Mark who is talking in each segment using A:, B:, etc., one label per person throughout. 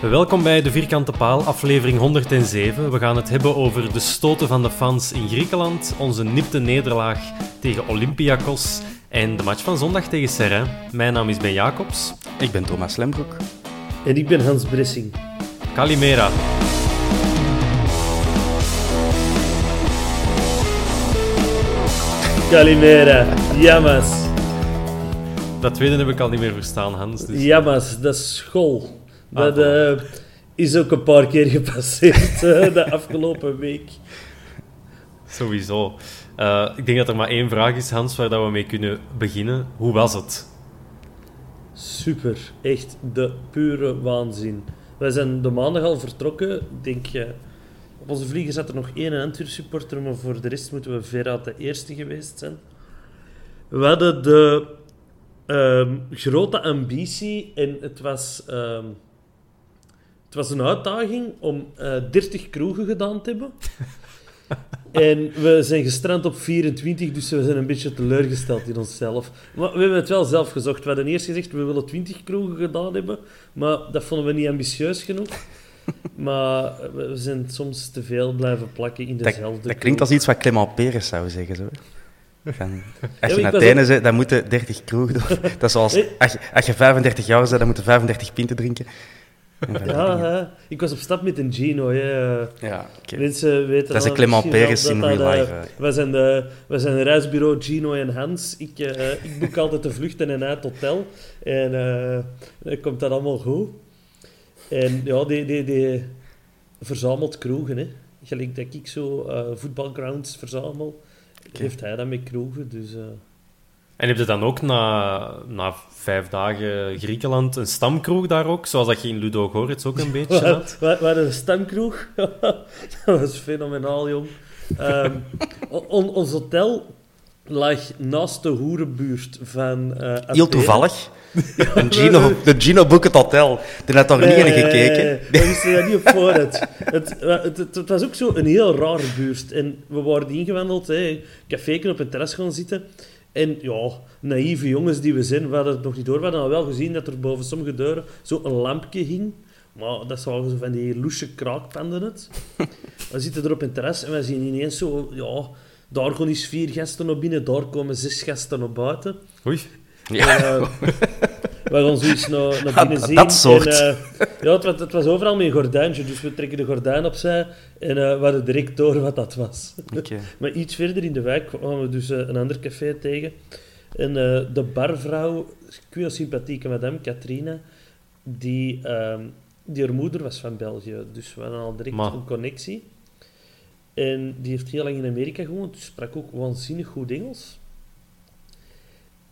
A: Welkom bij De Vierkante Paal, aflevering 107. We gaan het hebben over de stoten van de fans in Griekenland, onze nipte nederlaag tegen Olympiakos en de match van zondag tegen Serra. Mijn naam is Ben Jacobs.
B: Ik ben Thomas Lembroek.
C: En ik ben Hans Bressing.
A: Kalimera.
C: Kalimera. Yamas.
A: Dat tweede heb ik al niet meer verstaan, Hans. Dus...
C: Yamas, dat is school. Dat uh, is ook een paar keer gepasseerd uh, de afgelopen week.
A: Sowieso. Uh, ik denk dat er maar één vraag is, Hans, waar dat we mee kunnen beginnen. Hoe was het?
C: Super. Echt de pure waanzin. Wij zijn de maandag al vertrokken. Denk, op onze vlieger zat er nog één Antwerp supporter, maar voor de rest moeten we veruit de eerste geweest zijn. We hadden de um, grote ambitie en het was... Um, het was een uitdaging om uh, 30 kroegen gedaan te hebben. en we zijn gestrand op 24, dus we zijn een beetje teleurgesteld in onszelf. Maar we hebben het wel zelf gezocht. We hadden eerst gezegd, we willen 20 kroegen gedaan hebben. Maar dat vonden we niet ambitieus genoeg. Maar we zijn soms te veel blijven plakken in dezelfde
B: Dat, dat klinkt als iets wat Clement Peres zou zeggen, zo. Van, als je ja, naar Athene bent, dan moeten 30 kroegen doen. Dat is zoals, als je, als je 35 jaar bent, dan moeten 35 pinten drinken.
C: Ja, hè. ik was op stap met een Gino. Hè.
B: Ja, okay.
C: Mensen weten
B: dat is een Clement Peres in real life.
C: wij, zijn de, wij zijn een reisbureau Gino en Hans. Ik, uh, ik boek altijd de vluchten en uit het hotel. En uh, dan komt dat allemaal goed. En ja, die, die, die verzamelt kroegen. Hè. Gelijk dat ik zo uh, voetbalgrounds verzamel, okay. heeft hij dat met kroegen. Dus...
A: En heb je dan ook na, na vijf dagen Griekenland een stamkroeg daar ook? Zoals dat je in Ludo Goretz ook een beetje had?
C: Hadden een stamkroeg. dat was fenomenaal, jong. Um, on, ons hotel lag naast de hoerenbuurt van uh,
B: Heel toevallig. Een Gino, de Gino het hotel. Die had toch niet in gekeken?
C: We wisten dat niet op vooruit. Het, het, het, het, was ook zo een heel rare buurt. En we waren ingewandeld, hè, café op een terras gaan zitten. En ja, naïeve jongens die we zijn, we hadden het nog niet door. We hadden al wel gezien dat er boven sommige deuren zo een lampje hing. Maar dat waren zo van die loesje kraakpanden het. we zitten er op een terras en we zien ineens zo... Ja, daar gaan eens vier gasten naar binnen, daar komen zes gasten naar buiten.
A: Oei.
C: Ja. En, uh, we gaan zoiets naar, naar binnen zien.
B: Dat soort.
C: En, uh, ja, het was, het was overal met een gordijntje, dus we trekken de gordijn opzij en uh, we hadden direct door wat dat was.
B: Okay.
C: maar iets verder in de wijk kwamen we dus een ander café tegen. En de barvrouw, wel sympathieke madame, Katrina, die, uh, die haar moeder was van België. Dus we hadden al direct een connectie. En die heeft heel lang in Amerika gewoond, dus sprak ook waanzinnig goed Engels.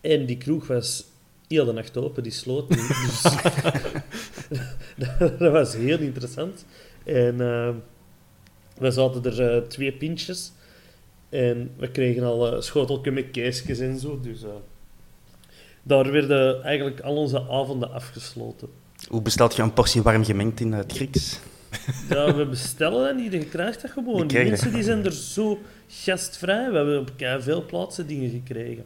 C: En die kroeg was heel de nacht open, die sloot niet. Dus dat was heel interessant. En uh, we zaten er uh, twee pintjes. En we kregen al schoteltje met keesjes en zo. Dus, uh, daar werden eigenlijk al onze avonden afgesloten.
B: Hoe bestelt je een portie warm gemengd in het Grieks?
C: Ja, we bestellen dat niet, je krijgt dat gewoon. Die mensen die zijn er zo gastvrij. We hebben op veel plaatsen dingen gekregen.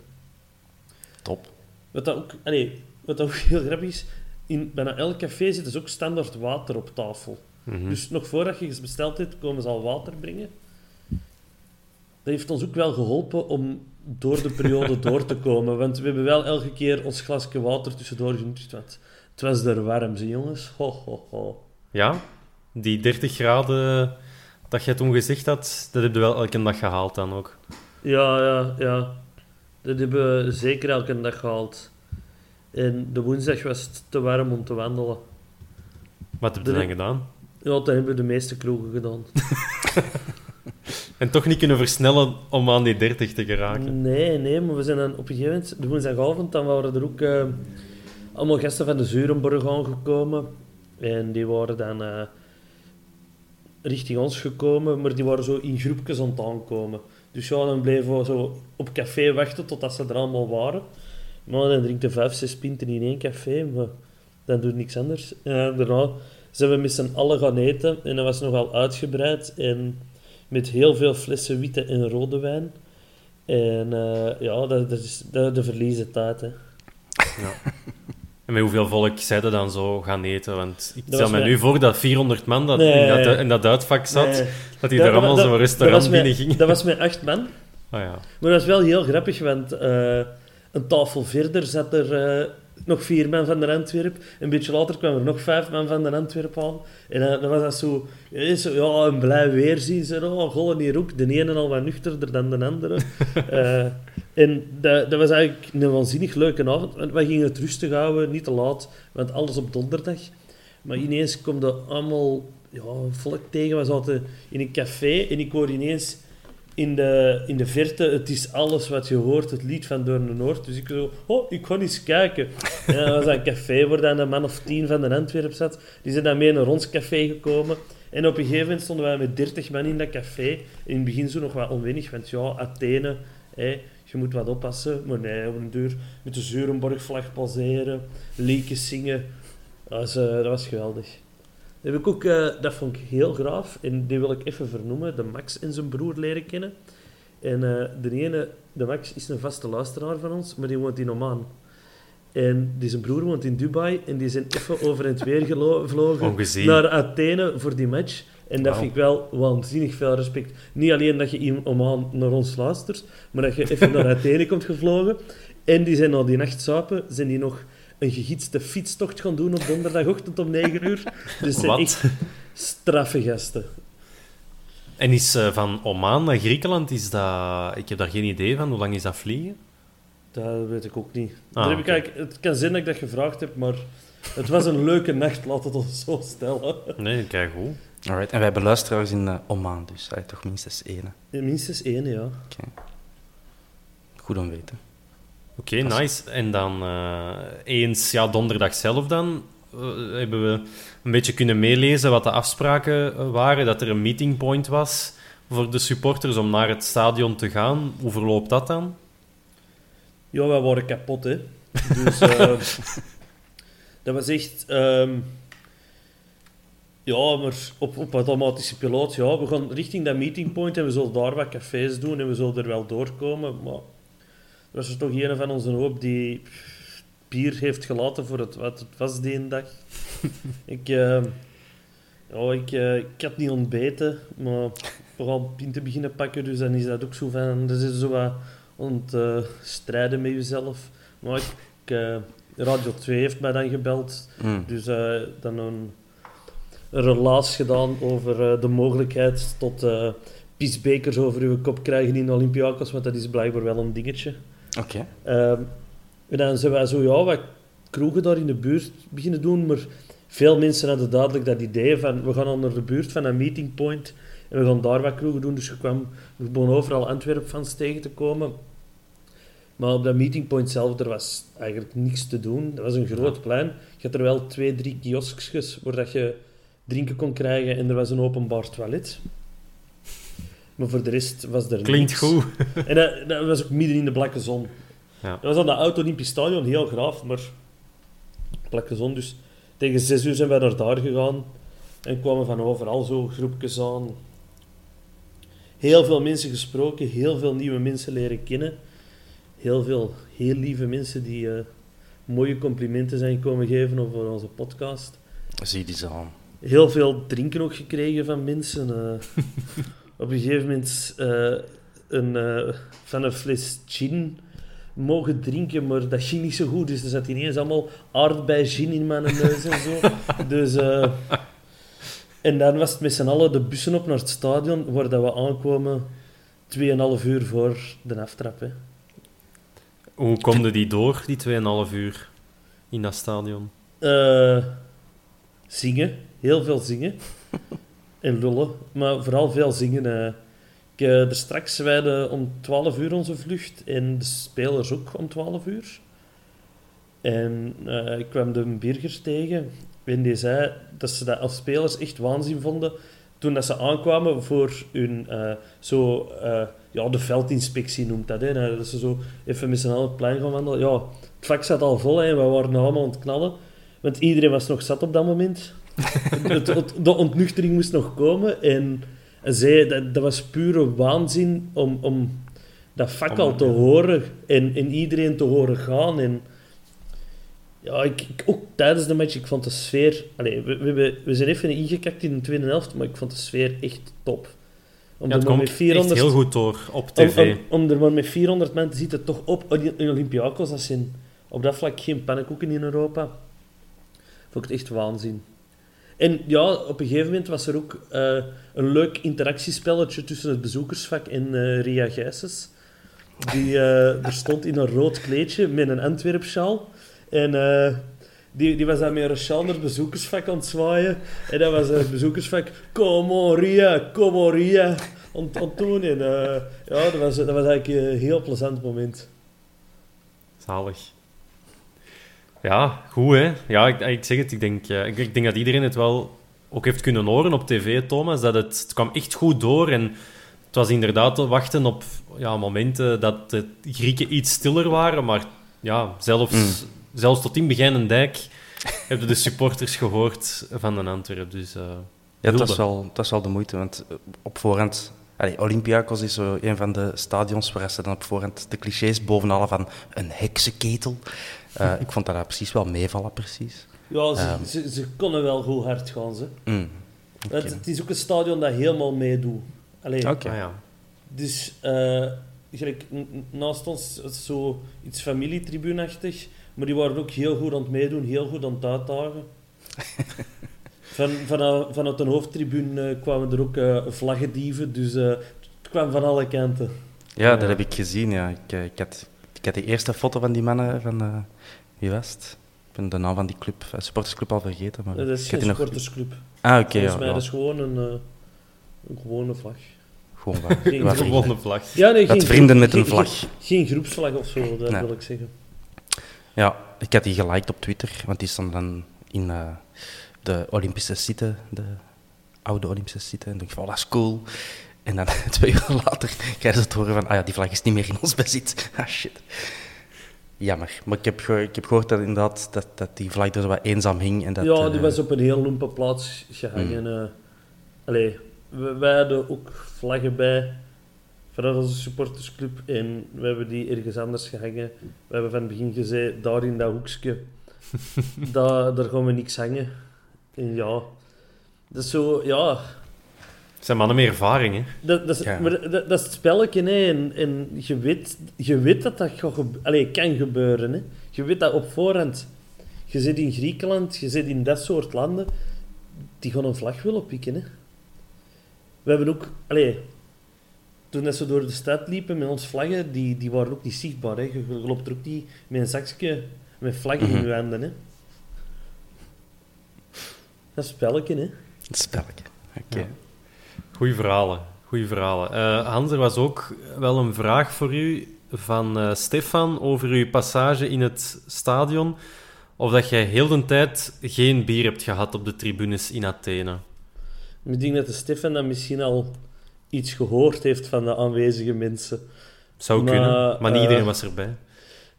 B: Top.
C: Wat dat ook, allee, wat dat ook heel grappig is, in bijna elk café zit dus ook standaard water op tafel. Dus nog voordat je iets besteld hebt, komen ze al water brengen. Dat heeft ons ook wel geholpen om door de periode door te komen. Want we hebben wel elke keer ons glasje water tussendoor genuttigd. Want het was er warm, zie jongens. Ho, ho, ho.
A: Ja, die 30 graden dat jij toen gezegd had, dat heb je wel elke dag gehaald dan ook.
C: Ja, ja, ja. Dat hebben we zeker elke dag gehaald. En de woensdag was het te warm om te wandelen.
A: Wat heb je dan gedaan?
C: Ja, dat hebben we de meeste kroegen gedaan.
A: En toch niet kunnen versnellen om aan die 30 te geraken.
C: Nee, nee, maar we zijn dan op een gegeven moment, de woensdagavond, dan waren er ook eh, allemaal gasten van de Zurenborg aangekomen. En die waren dan eh, richting ons gekomen, maar die waren zo in groepjes aan het aankomen. Dus ja, dan bleven we zo op café wachten totdat ze er allemaal waren. Maar dan drinkt je vijf, zes pinten in één café, maar dan doet niks anders. En daarna zijn we met z'n allen gaan eten en dat was nogal uitgebreid en met heel veel flessen witte en rode wijn. En eh, ja, dat, dat is de, de verliezen tijd. Hè.
A: En met hoeveel volk zij er dan zo gaan eten? Want ik stel me nu voor dat 400 man dat
C: Nee.
A: in, dat, in dat uitvak zat,
C: Nee.
A: dat die daar allemaal zo'n restaurant binnen ging.
C: Dat was met acht man.
A: Ah ja.
C: Maar dat was wel heel grappig, want eh, een tafel verder zat er eh, nog vier man van de Antwerp. Een beetje later kwamen er nog vijf man van de Antwerp aan. En dan was dat zo, zo ja, een blij weerzien. Zo, oh, gollen hier ook. De ene al wat nuchterder dan de andere. Eh, en dat, dat was eigenlijk een waanzinnig leuke avond. Want wij gingen het rustig houden, niet te laat, want alles op donderdag. Maar ineens kwam er allemaal ja, volk tegen. We zaten in een café en ik hoorde ineens in de, in de verte, het is alles wat je hoort, het lied van Doorn Noord. Dus ik zo, oh, ik ga eens kijken. En dat was een café waar dan een man of tien van de Antwerp zat. Die zijn dan mee naar ons café gekomen. En op een gegeven moment stonden wij met dertig man in dat café. In het begin zo nog wat onwennig, want ja, Athene, hè, je moet wat oppassen. Maar nee, op een duur met de Zurenborgvlag passeren, liedjes zingen. Dat was, eh, dat was geweldig. Dat, heb ik ook, eh, dat vond ik heel graaf. En die wil ik even vernoemen. De Max en zijn broer leren kennen. En eh, de ene, de Max, is een vaste luisteraar van ons, maar die woont in Oman. En die zijn broer woont in Dubai. En die zijn even over en het weer gevlogen
A: Ongezien.
C: naar Athene voor die match. En dat vind ik wel waanzinnig veel respect. Niet alleen dat je in Oman naar ons luistert, maar dat je even naar Athene komt gevlogen. En die zijn al die nacht sapen, zijn die nog een gegidste fietstocht gaan doen op donderdagochtend om 9 uur. Dus zijn
A: Wat?
C: echt straffe gasten.
A: En is eh, van Oman naar Griekenland, is dat... Ik heb daar geen idee van. Hoe lang is dat vliegen?
C: Dat weet ik ook niet.
A: Ah,
C: Daar heb ik
A: oké.
C: het kan zijn dat ik dat gevraagd heb, maar het was een leuke nacht, laat het ons zo stellen.
A: Nee, kijk goed.
B: Alright. En wij hebben luisteraars in eh, Oman, dus allee, toch minstens één. hè.
C: Minstens één, ja.
B: Goed om weten.
A: Oké, nice. En dan eh, eens, ja, donderdag zelf dan, eh, hebben we een beetje kunnen meelezen wat de afspraken eh, waren. Dat er een meeting point was voor de supporters om naar het stadion te gaan. Hoe verloopt dat dan?
C: Ja, wij waren kapot, hè. Dus dat was echt... ehm, ja, maar op, op automatische piloot, ja, we gaan richting dat meeting point en we zullen daar wat cafés doen en we zullen er wel doorkomen, maar was er toch een van onze hoop die bier heeft gelaten voor het, wat het was die dag. ik, ja, ik, eh, ik had niet ontbeten, maar we gaan pinten beginnen pakken, dus dan is dat ook zo van, zit je zo wat het eh, strijden met jezelf. Maar ik, ik, eh, Radio 2 heeft mij dan gebeld,
B: Mm.
C: dus eh, dan een, een relaas gedaan over eh, de mogelijkheid tot eh pisbekers over uw kop krijgen in Olympiakos, want dat is blijkbaar wel een dingetje.
B: Oké.
C: Ehm, en dan zijn wij zo, ja, wat kroegen daar in de buurt beginnen doen, maar veel mensen hadden duidelijk dat idee van, we gaan naar de buurt van een meeting point en we gaan daar wat kroegen doen. Dus je kwam, we begonnen overal Antwerp-fans tegen te komen. Maar op dat meeting point zelf, er was eigenlijk niks te doen. Dat was een groot plein. Je had er wel twee, drie kioskjes waar dat je drinken kon krijgen en er was een openbaar toilet. Maar voor de rest was er
A: Klinkt
C: niks.
A: goed.
C: En dat, dat was ook midden in de blakke zon.
A: Ja.
C: Dat was aan dat Oud-Olympisch Stadion, heel graaf, maar plek gezond. Dus tegen zes uur zijn wij naar daar gegaan en kwamen van overal zo groepjes aan. Heel veel mensen gesproken, heel veel nieuwe mensen leren kennen. Heel veel heel lieve mensen die eh, mooie complimenten zijn komen geven over onze podcast.
B: Zie die zo.
C: Heel veel drinken ook gekregen van mensen. eh. op een gegeven moment eh, een, eh, van een fles gin mogen drinken, maar dat ging niet zo goed. Dus er zat ineens allemaal aardbei gin in mijn neus en zo. Dus, eh, en dan was het met z'n allen de bussen op naar het stadion, waar dat we aankwamen 2,5 uur voor de aftrap. Hè.
A: Hoe komde die door, die 2,5 uur in dat stadion?
C: Eh, zingen, heel veel zingen. en lullen, maar vooral veel zingen. eh. Ik, eh, er straks wijden om 12 uur onze vlucht en de spelers ook om 12 uur. En eh, ik kwam de burgers tegen en die zei dat ze dat als spelers echt waanzin vonden toen dat ze aankwamen voor hun, zo, ja, de veldinspectie noemt dat, hè, dat ze zo even met z'n allen het plein gaan wandelen. Ja, het vak zat al vol en we waren allemaal aan het knallen. Want iedereen was nog zat op dat moment. Het- het- de ontnuchtering moest nog komen. En zij, dat, dat was pure waanzin om, om dat vak al te horen. En, en iedereen te horen gaan. En ja, ik, ik- ook tijdens de match, ik vond de sfeer... Allee, we, we, we zijn even ingekakt in de tweede helft, maar ik vond de sfeer echt top. Om
A: Ja, het
C: er maar
A: komt
C: met 400
A: echt heel goed door op tv.
C: om, om er maar met 400 man te zitten, toch op in Olympiakos, dat zijn op dat vlak geen pannenkoeken in Europa. Vond ik het echt waanzin. En ja, op een gegeven moment was er ook eh, een leuk interactiespelletje tussen het bezoekersvak en eh, Ria Gijsens. Die eh, er stond in een rood kleedje met een Antwerpsjaal. En die, die was dan met een sjaal naar het bezoekersvak aan het zwaaien. En dat was het bezoekersvak, kom on Ria, kom on Ria. En ja, dat was, dat was eigenlijk een heel plezant moment.
A: Zalig. Ja, goed hè. Ja, ik, ik zeg het, ik denk, eh, ik, ik denk dat iedereen het wel ook heeft kunnen horen op tv, Thomas. Dat het, het kwam echt goed door en het was inderdaad te wachten op ja, momenten dat de Grieken iets stiller waren, maar ja, zelfs, zelfs tot in Begijn Dijk hebben de supporters gehoord van de Antwerp. Dus, eh,
B: Ja, dat is, wel, dat is wel de moeite, want op voorhand... Allee, Olympiakos is zo een van de stadions waar ze dan op voorhand de clichés bovenhalen van een heksenketel. Eh, ik vond dat daar precies wel meevallen, precies.
C: Ja, ze,
B: Ehm.
C: ze, ze konden wel goed hard gaan. Ze.
B: Mm.
C: Het, het is ook een stadion dat helemaal meedoet.
B: Oké.
A: ah, ja.
C: Dus eh, gelijk, naast ons is zo iets familietribuneachtig, maar die waren ook heel goed aan het meedoen, heel goed aan het uitdagen. Van, vanuit, vanuit de hoofdtribune eh, kwamen er ook eh, vlaggendieven, dus eh, het kwam van alle kanten.
B: Ja, dat heb ik gezien, ja. Ik, eh, ik, had, ik had die eerste foto van die mannen van... eh wie was het? Ik ben de naam van die club, eh, supportersclub al vergeten, maar...
C: Dat is geen
B: nog...
C: supportersclub.
B: Ah, oké,
C: Volgens
B: ja.
C: mij
B: ja.
C: dat is gewoon een, eh, een gewone vlag.
B: Gewoon wat,
C: Geen gewone
A: vlag.
C: Ja, nee,
B: Dat vrienden met een vlag.
C: Geen, geen groepsvlag of zo, dat
B: Nee.
C: wil ik zeggen.
B: Ja, ik had die geliked op Twitter, want die stond dan in eh, de Olympische site, de oude Olympische site. En ik dacht van, oh, dat is cool. En dan twee uur later krijgen ze het horen van, ah ja, die vlag is niet meer in ons bezit. Ah, shit. Jammer. Maar ik heb, ik heb gehoord dat inderdaad dat, dat die vlag er zo wat eenzaam hing. En dat,
C: ja,
B: eh,
C: die was op een heel loempe plaats gehangen.
B: Hmm.
C: eh. allee, wij hadden ook vlaggen bij vanuit onze supportersclub en we hebben die ergens anders gehangen. We hebben van het begin gezegd, daar in dat hoekje, daar, daar gaan we niks hangen. En ja, dat is zo, ja,
A: Het zijn mannen met ervaring, hè.
C: dat, dat, is,
B: Ja.
C: maar dat, dat is het spelletje, hè. En, en je, weet, je weet dat dat gebe- Allee, kan gebeuren. Hè. Je weet dat op voorhand. Je zit in Griekenland, je zit in dat soort landen, die gaan een vlag willen pikken. Hè. We hebben ook... Allee, toen dat ze door de stad liepen met ons vlaggen, die, die waren ook niet zichtbaar. Hè. Je, loopt er ook niet met een zakje met vlaggen in
B: Mhm.
C: je handen. Hè. Dat is het spelletje, hè.
B: Het spelletje. Oké.
A: Ja. Goeie verhalen. Goeie verhalen. Eh, Hans, er was ook wel een vraag voor u van eh, Stefan over uw passage in het stadion. Of dat jij heel de tijd geen bier hebt gehad op de tribunes in Athene.
C: Ik denk dat de Stefan dan misschien al iets gehoord heeft van de aanwezige mensen.
A: Zou
C: Maar,
A: kunnen, maar niet
C: eh,
A: iedereen was erbij.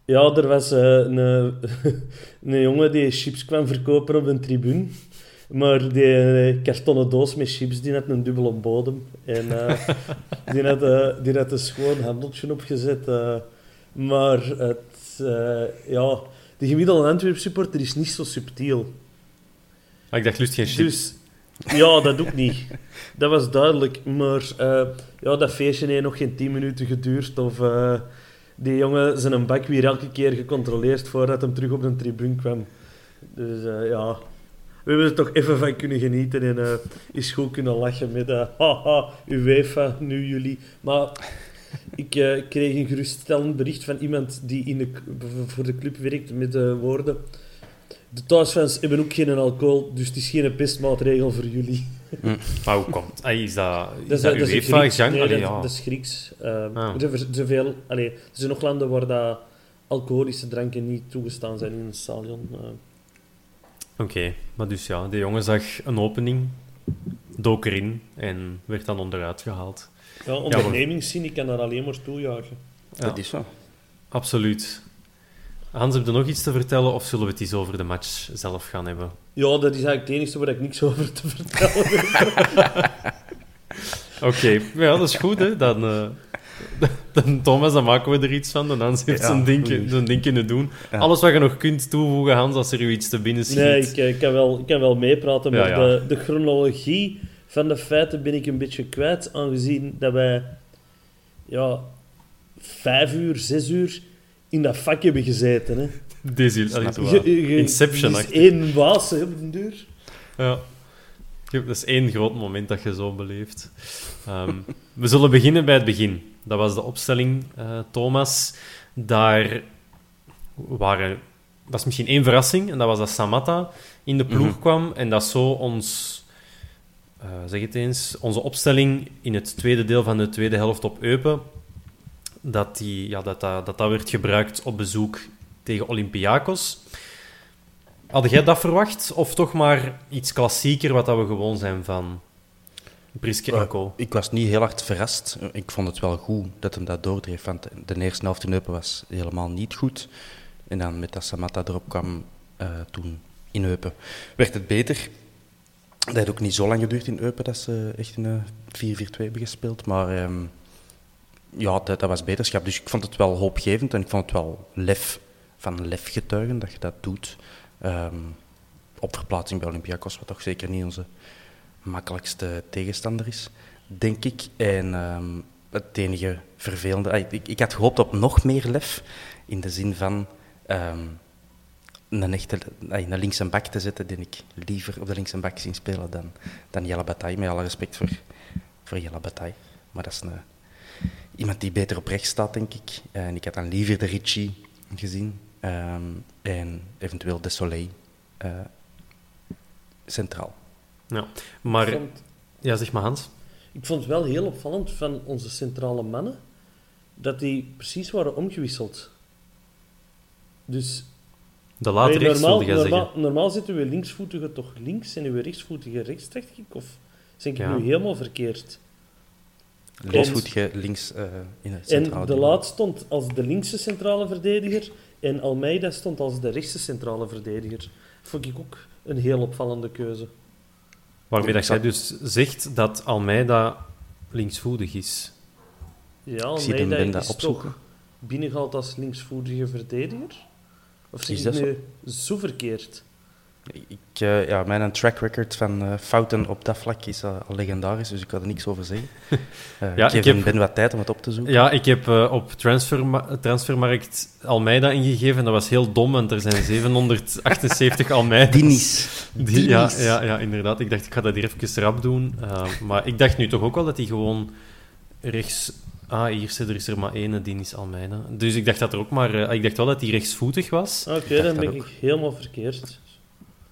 C: Ja, er was eh, een, een jongen die chips kwam verkopen op een tribune. Maar die eh, kartonnen doos met chips, die had een dubbele bodem. En eh, die, had, eh, die had een schoon handeltje opgezet. eh. maar het, eh, ja, de gemiddelde Antwerp supporter is niet zo subtiel.
A: Ah, ik dacht, lust geen chips.
C: Dus ja, dat ook niet. Dat was duidelijk. Maar eh, ja, dat feestje heeft nog geen 10 minuten geduurd. Of eh, die jongen zijn een bak weer elke keer gecontroleerd voordat hem terug op de tribune kwam. Dus eh, ja, we hebben er toch even van kunnen genieten en eh is goed kunnen lachen met eh haha, UEFA, nu jullie. Maar ik eh, kreeg een geruststellend bericht van iemand die in de, voor de club werkt met de woorden. De thuisfans hebben ook geen alcohol, dus het is geen pestmaatregel voor jullie.
A: Maar hoe komt ah, Is dat, is
C: is-
A: dat,
C: is
A: UEFA?
C: Grieks.
A: Gang?
C: Nee,
A: Allee,
C: dat,
A: ja.
C: dat is Grieks.
A: Ah.
C: er, zijn allee, er zijn nog landen waar dat alcoholische dranken niet toegestaan zijn in een stadion. eh.
A: Oké, maar dus ja, de jongen zag een opening, dook erin en werd dan onderuit gehaald.
C: ja, ondernemingszin, ik kan daar alleen maar toejuichen.
A: Ja.
B: Dat is zo.
A: Absoluut. Hans, heb je nog iets te vertellen of zullen we het eens over de match zelf gaan hebben?
C: Ja, dat is eigenlijk het enige waar ik niks over te vertellen heb.
A: Oké, ja, dat is goed, hè. Dan, eh, dan, Thomas, dan maken we er iets van. Dan Hans heeft
B: Ja,
A: zijn, ding, zijn ding kunnen doen.
B: Ja.
A: Alles wat je nog kunt toevoegen, Hans, als er u iets te binnen schiet.
C: Nee, ik, ik, kan wel, ik kan wel meepraten, maar
A: Ja, ja.
C: De, de chronologie van de feiten ben ik een beetje kwijt, aangezien dat wij ja, vijf uur, zes uur in dat vak hebben gezeten. Hè.
A: Deze, Inception,
C: Het is één waas hè, op den duur.
A: Ja. Ja, Dat is één groot moment dat je zo beleeft. Ehm, we zullen beginnen bij het begin. Dat was de opstelling, eh, Thomas. Daar waren... Dat is misschien één verrassing, en dat was dat Samatta in de ploeg
B: Mhm.
A: kwam en dat zo ons... eh, zeg het eens. Onze opstelling in het tweede deel van de tweede helft op Eupen, dat, die, ja, dat, dat, dat, dat werd gebruikt op bezoek tegen Olympiakos. Had jij dat verwacht? Of toch maar iets klassieker, wat dat we gewoon zijn van Priske en?
B: Ik was niet heel hard verrast. Ik vond het wel goed dat hem dat doordreef. Want de eerste helft in Eupen was helemaal niet goed. En dan met dat Samatta erop kwam, eh, toen in Eupen, werd het beter. Dat heeft ook niet zo lang geduurd in Eupen dat ze echt in een 4-4-2 hebben gespeeld. Maar ehm, ja, dat, dat was beterschap. Dus ik vond het wel hoopgevend en ik vond het wel lef van lef getuigen dat je dat doet. Ehm, op verplaatsing bij Olympiakos, wat toch zeker niet onze makkelijkste tegenstander is, denk ik. En ehm, het enige vervelende... ah, Ik, ik had gehoopt op nog meer lef, in de zin van ehm, een, echte, ah, een linkse bak te zetten, die ik liever op de linkse bak zien spelen dan, dan Jelle. Met alle respect voor, voor Jelle. Maar dat is een, iemand die beter op rechts staat, denk ik. En ik had dan liever de Ricci gezien. ehm, en eventueel de Soleil eh, centraal.
A: Ja. Maar,
C: vond,
A: ja, zeg maar Hans.
C: ik vond het wel heel opvallend van onze centrale mannen, dat die precies waren omgewisseld. Dus
A: De laat rechts
C: normaal,
A: wilde jij
C: normaal,
A: zeggen.
C: normaal zitten we linksvoetige toch links en we rechtsvoetige rechts, dacht ik? Of ben ik
A: Ja.
C: nu helemaal verkeerd?
B: Linksvoetige links eh, in het
C: En
B: centrale
C: de
B: duo.
C: Laat stond als de linkse centrale verdediger en Almeida stond als de rechtse centrale verdediger. Vond ik ook een heel opvallende keuze.
A: Waarmee dat jij dus zegt dat Almeida linksvoetig is.
C: Ja, Almeida is
B: opzoeken.
C: toch binnengehaald als linksvoetige verdediger? Of zeg
B: Is
C: ik
B: dat zo?
C: nu zo verkeerd?
B: Ik, eh, ja, mijn track record van eh, fouten op dat vlak is eh, al legendarisch, dus ik kan er niks over zeggen. Eh
A: Ja,
B: ik geef
A: ik heb-
B: Ben wat tijd om het op te zoeken.
A: Ja, ik heb op transferma Transfermarkt Almeida ingegeven. Dat was heel dom, want er zijn 778 Almeida's.
B: Dinis.
A: Die, ja, ja, ja, inderdaad. Ik dacht, ik ga dat hier even rap doen. Uh, maar ik dacht nu toch ook wel dat hij gewoon rechts... Ah, hier zit er, is er maar één, Dinis Almeida. Dus ik dacht, dat er ook maar, uh, ik dacht wel dat hij rechtsvoetig was.
C: Oké, dan ben
B: ook.
C: ik helemaal verkeerd.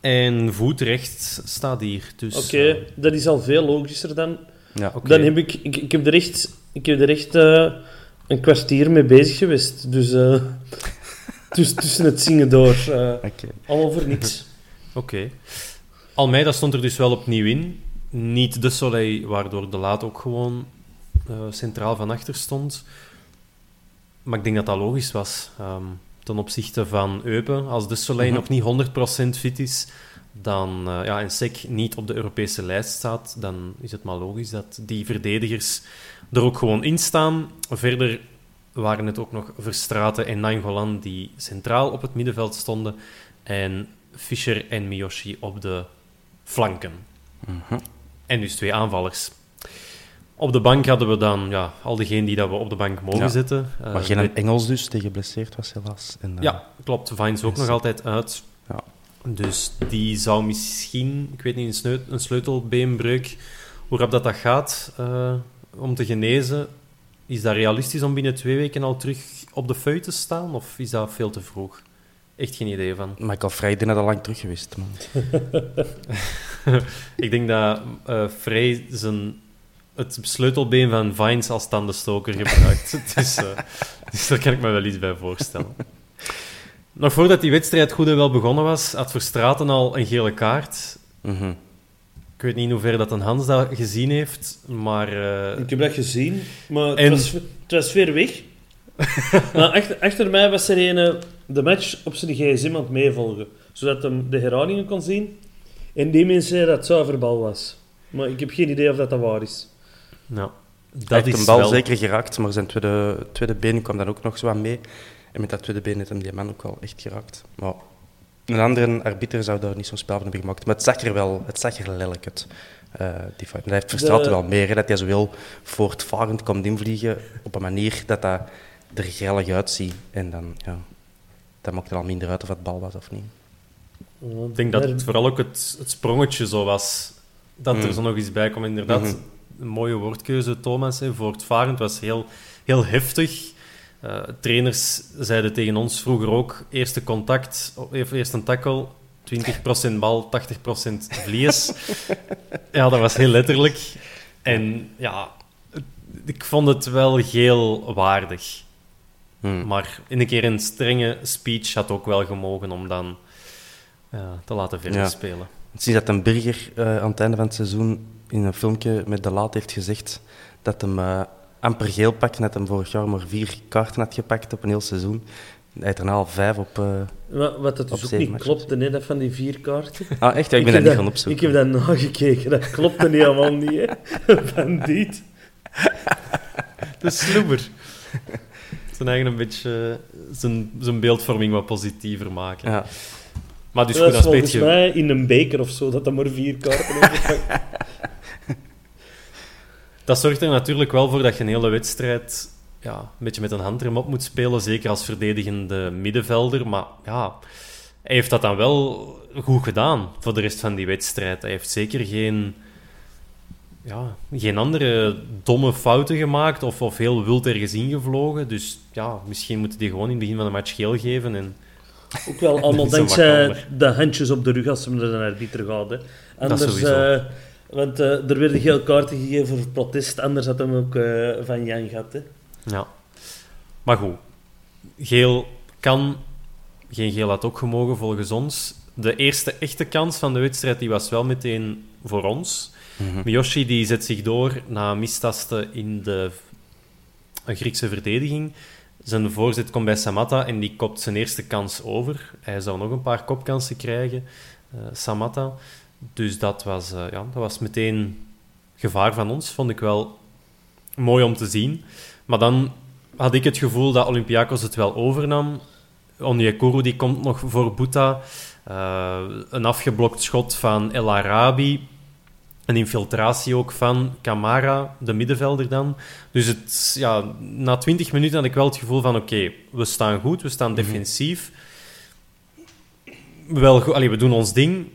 A: En voet rechts staat hier. Dus,
C: Oké,
A: uh,
C: dat is al veel logischer dan.
B: Ja.
A: oké.
C: Dan heb ik, ik, ik heb er echt, ik heb er echt eh, een kwartier mee bezig geweest. Dus eh, tuss- tussen het zingen door. eh,
B: Oké.
C: allemaal voor niks.
A: Oké. Almeida stond er dus wel opnieuw in. Niet de Soleil, waardoor de Laat ook gewoon uh, centraal van achter stond. Maar ik denk dat dat logisch was. Um, ten opzichte van Eupen. Als de Soleil
B: Mhm.
A: nog niet 100% fit is, dan, eh, ja, en SEC niet op de Europese lijst staat, dan is het maar logisch dat die verdedigers er ook gewoon in staan. Verder waren het ook nog Verstraten en Nangolan die centraal op het middenveld stonden. En Fischer en Miyoshi op de flanken.
B: Mhm.
A: En dus twee aanvallers. Op de bank hadden we dan ja, al diegenen die dat we op de bank mogen
B: Ja.
A: zetten. Eh,
B: maar geen
A: met-
B: Engels dus, die geblesseerd was helaas. En, eh,
A: ja, klopt. Vines ook nog altijd uit.
B: Ja.
A: Dus die zou misschien, ik weet niet, een, een sleutelbeenbreuk, hoe rap dat, dat gaat eh, om te genezen. Is dat realistisch om binnen twee weken al terug op de feu te staan? Of is dat veel te vroeg? Echt geen idee van.
B: Michael Friday is al lang terug geweest. Man.
A: Ik denk dat eh Frey zijn, het sleutelbeen van Vines als tandenstoker gebruikt. dus, eh, dus daar kan ik me wel iets bij voorstellen. Nog voordat die wedstrijd goed en wel begonnen was, had Verstraten al een gele kaart.
B: Mhm.
A: Ik weet niet in hoeverre dat een Hans dat gezien heeft, maar... eh,
C: Ik heb dat gezien, maar
A: En-
C: het, was, het was ver weg. maar achter, achter mij was er een, eh, de match op zijn gsm aan het meevolgen, zodat hij de herhalingen kon zien. En die mensen zeiden dat het zuiverbal was. Maar ik heb geen idee of dat, dat waar is.
A: Nou, dat
B: Hij heeft
A: is
B: een bal
A: wel...
B: zeker geraakt, maar zijn tweede, tweede been kwam dan ook nog zo aan mee. En met dat tweede been heeft hem die man ook wel echt geraakt. Maar een andere arbiter zou daar niet zo'n spel van hebben gemaakt. Maar het zag er wel, het zag er lelijk uit. eh, die hij heeft Verstraeten
C: De-
B: wel meer, hè, dat hij zo heel voortvarend komt invliegen op een manier dat dat er grillig uitziet. En dan, ja, dat maakt er al minder uit of het bal was of niet.
A: Ik denk dat het vooral ook het, het sprongetje zo was. Dat er
B: Mm.
A: zo nog eens bij kwam. Inderdaad,
B: Mhm.
A: Een mooie woordkeuze, Thomas. Hè. Voortvarend was heel, heel heftig. Eh, trainers zeiden tegen ons vroeger ook: eerste contact, eerst een tackle, 20% bal, 80% vlies. ja, dat was heel letterlijk. En ja, ik vond het wel heel waardig.
B: Hmm.
A: Maar in een keer een strenge speech had ook wel gemogen om dan ja, te laten verder
B: Ja.
A: spelen.
B: Sinds dat een burger eh, aan het einde van het seizoen in een filmpje met De Laat heeft gezegd dat hem eh, amper geel pakt, net hem vorig jaar maar vier kaarten had gepakt op een heel seizoen. Hij heeft daarna al vijf op... eh,
C: Maar wat dat
B: Op
C: dus ook niet klopte, hè, dat van die vier kaarten.
B: Ah, echt? Ja, ik ben
C: heb
B: dat niet gaan opzoeken.
C: Ik heb dat nagekeken, dat klopte niet helemaal niet. Hè. Van dit.
A: De sloeber. zijn eigen een beetje eh, zijn, zijn beeldvorming wat positiever maken.
B: Ja.
A: Maar dus
C: dat
A: goed,
C: is
A: dat
C: volgens
A: je...
C: mij in een beker of zo, dat dat maar vier kaarten heeft gepakt.
A: Dat zorgt er natuurlijk wel voor dat je een hele wedstrijd ja, een beetje met een handrem op moet spelen, zeker als verdedigende middenvelder. Maar ja, hij heeft dat dan wel goed gedaan voor de rest van die wedstrijd. Hij heeft zeker geen, ja, geen andere domme fouten gemaakt of, of heel wild ergens ingevlogen. Dus ja, misschien moeten die gewoon in het begin van de match geel geven. En
C: Ook wel allemaal
A: Dat
C: dankzij de handjes op de rug als ze naar de arbiter gaat. Hè. Anders,
A: sowieso.
C: eh, want eh, er werden geel kaarten gegeven voor protest, anders had hem ook eh, van Jan gehad. Hè.
A: Ja. Maar goed, geel kan. Geen geel had ook gemogen volgens ons. De eerste echte kans van de wedstrijd die was wel meteen voor ons.
B: Mhm.
A: Miyoshi die zet zich door na mistasten in de een Griekse verdediging. Zijn voorzet komt bij Samatta en die kopt zijn eerste kans over. Hij zou nog een paar kopkansen krijgen, eh, Samatta. Dus dat was, eh, ja, dat was meteen gevaar van ons. Vond ik wel mooi om te zien. Maar dan had ik het gevoel dat Olympiakos het wel overnam. Onyekuru die komt nog voor Buta. Eh, een afgeblokt schot van El Arabi. Een infiltratie ook van Camara, de middenvelder dan. Dus het, ja, na 20 minuten had ik wel het gevoel van: oké, we staan goed, we staan defensief. Wel, goed- allee, we doen ons ding.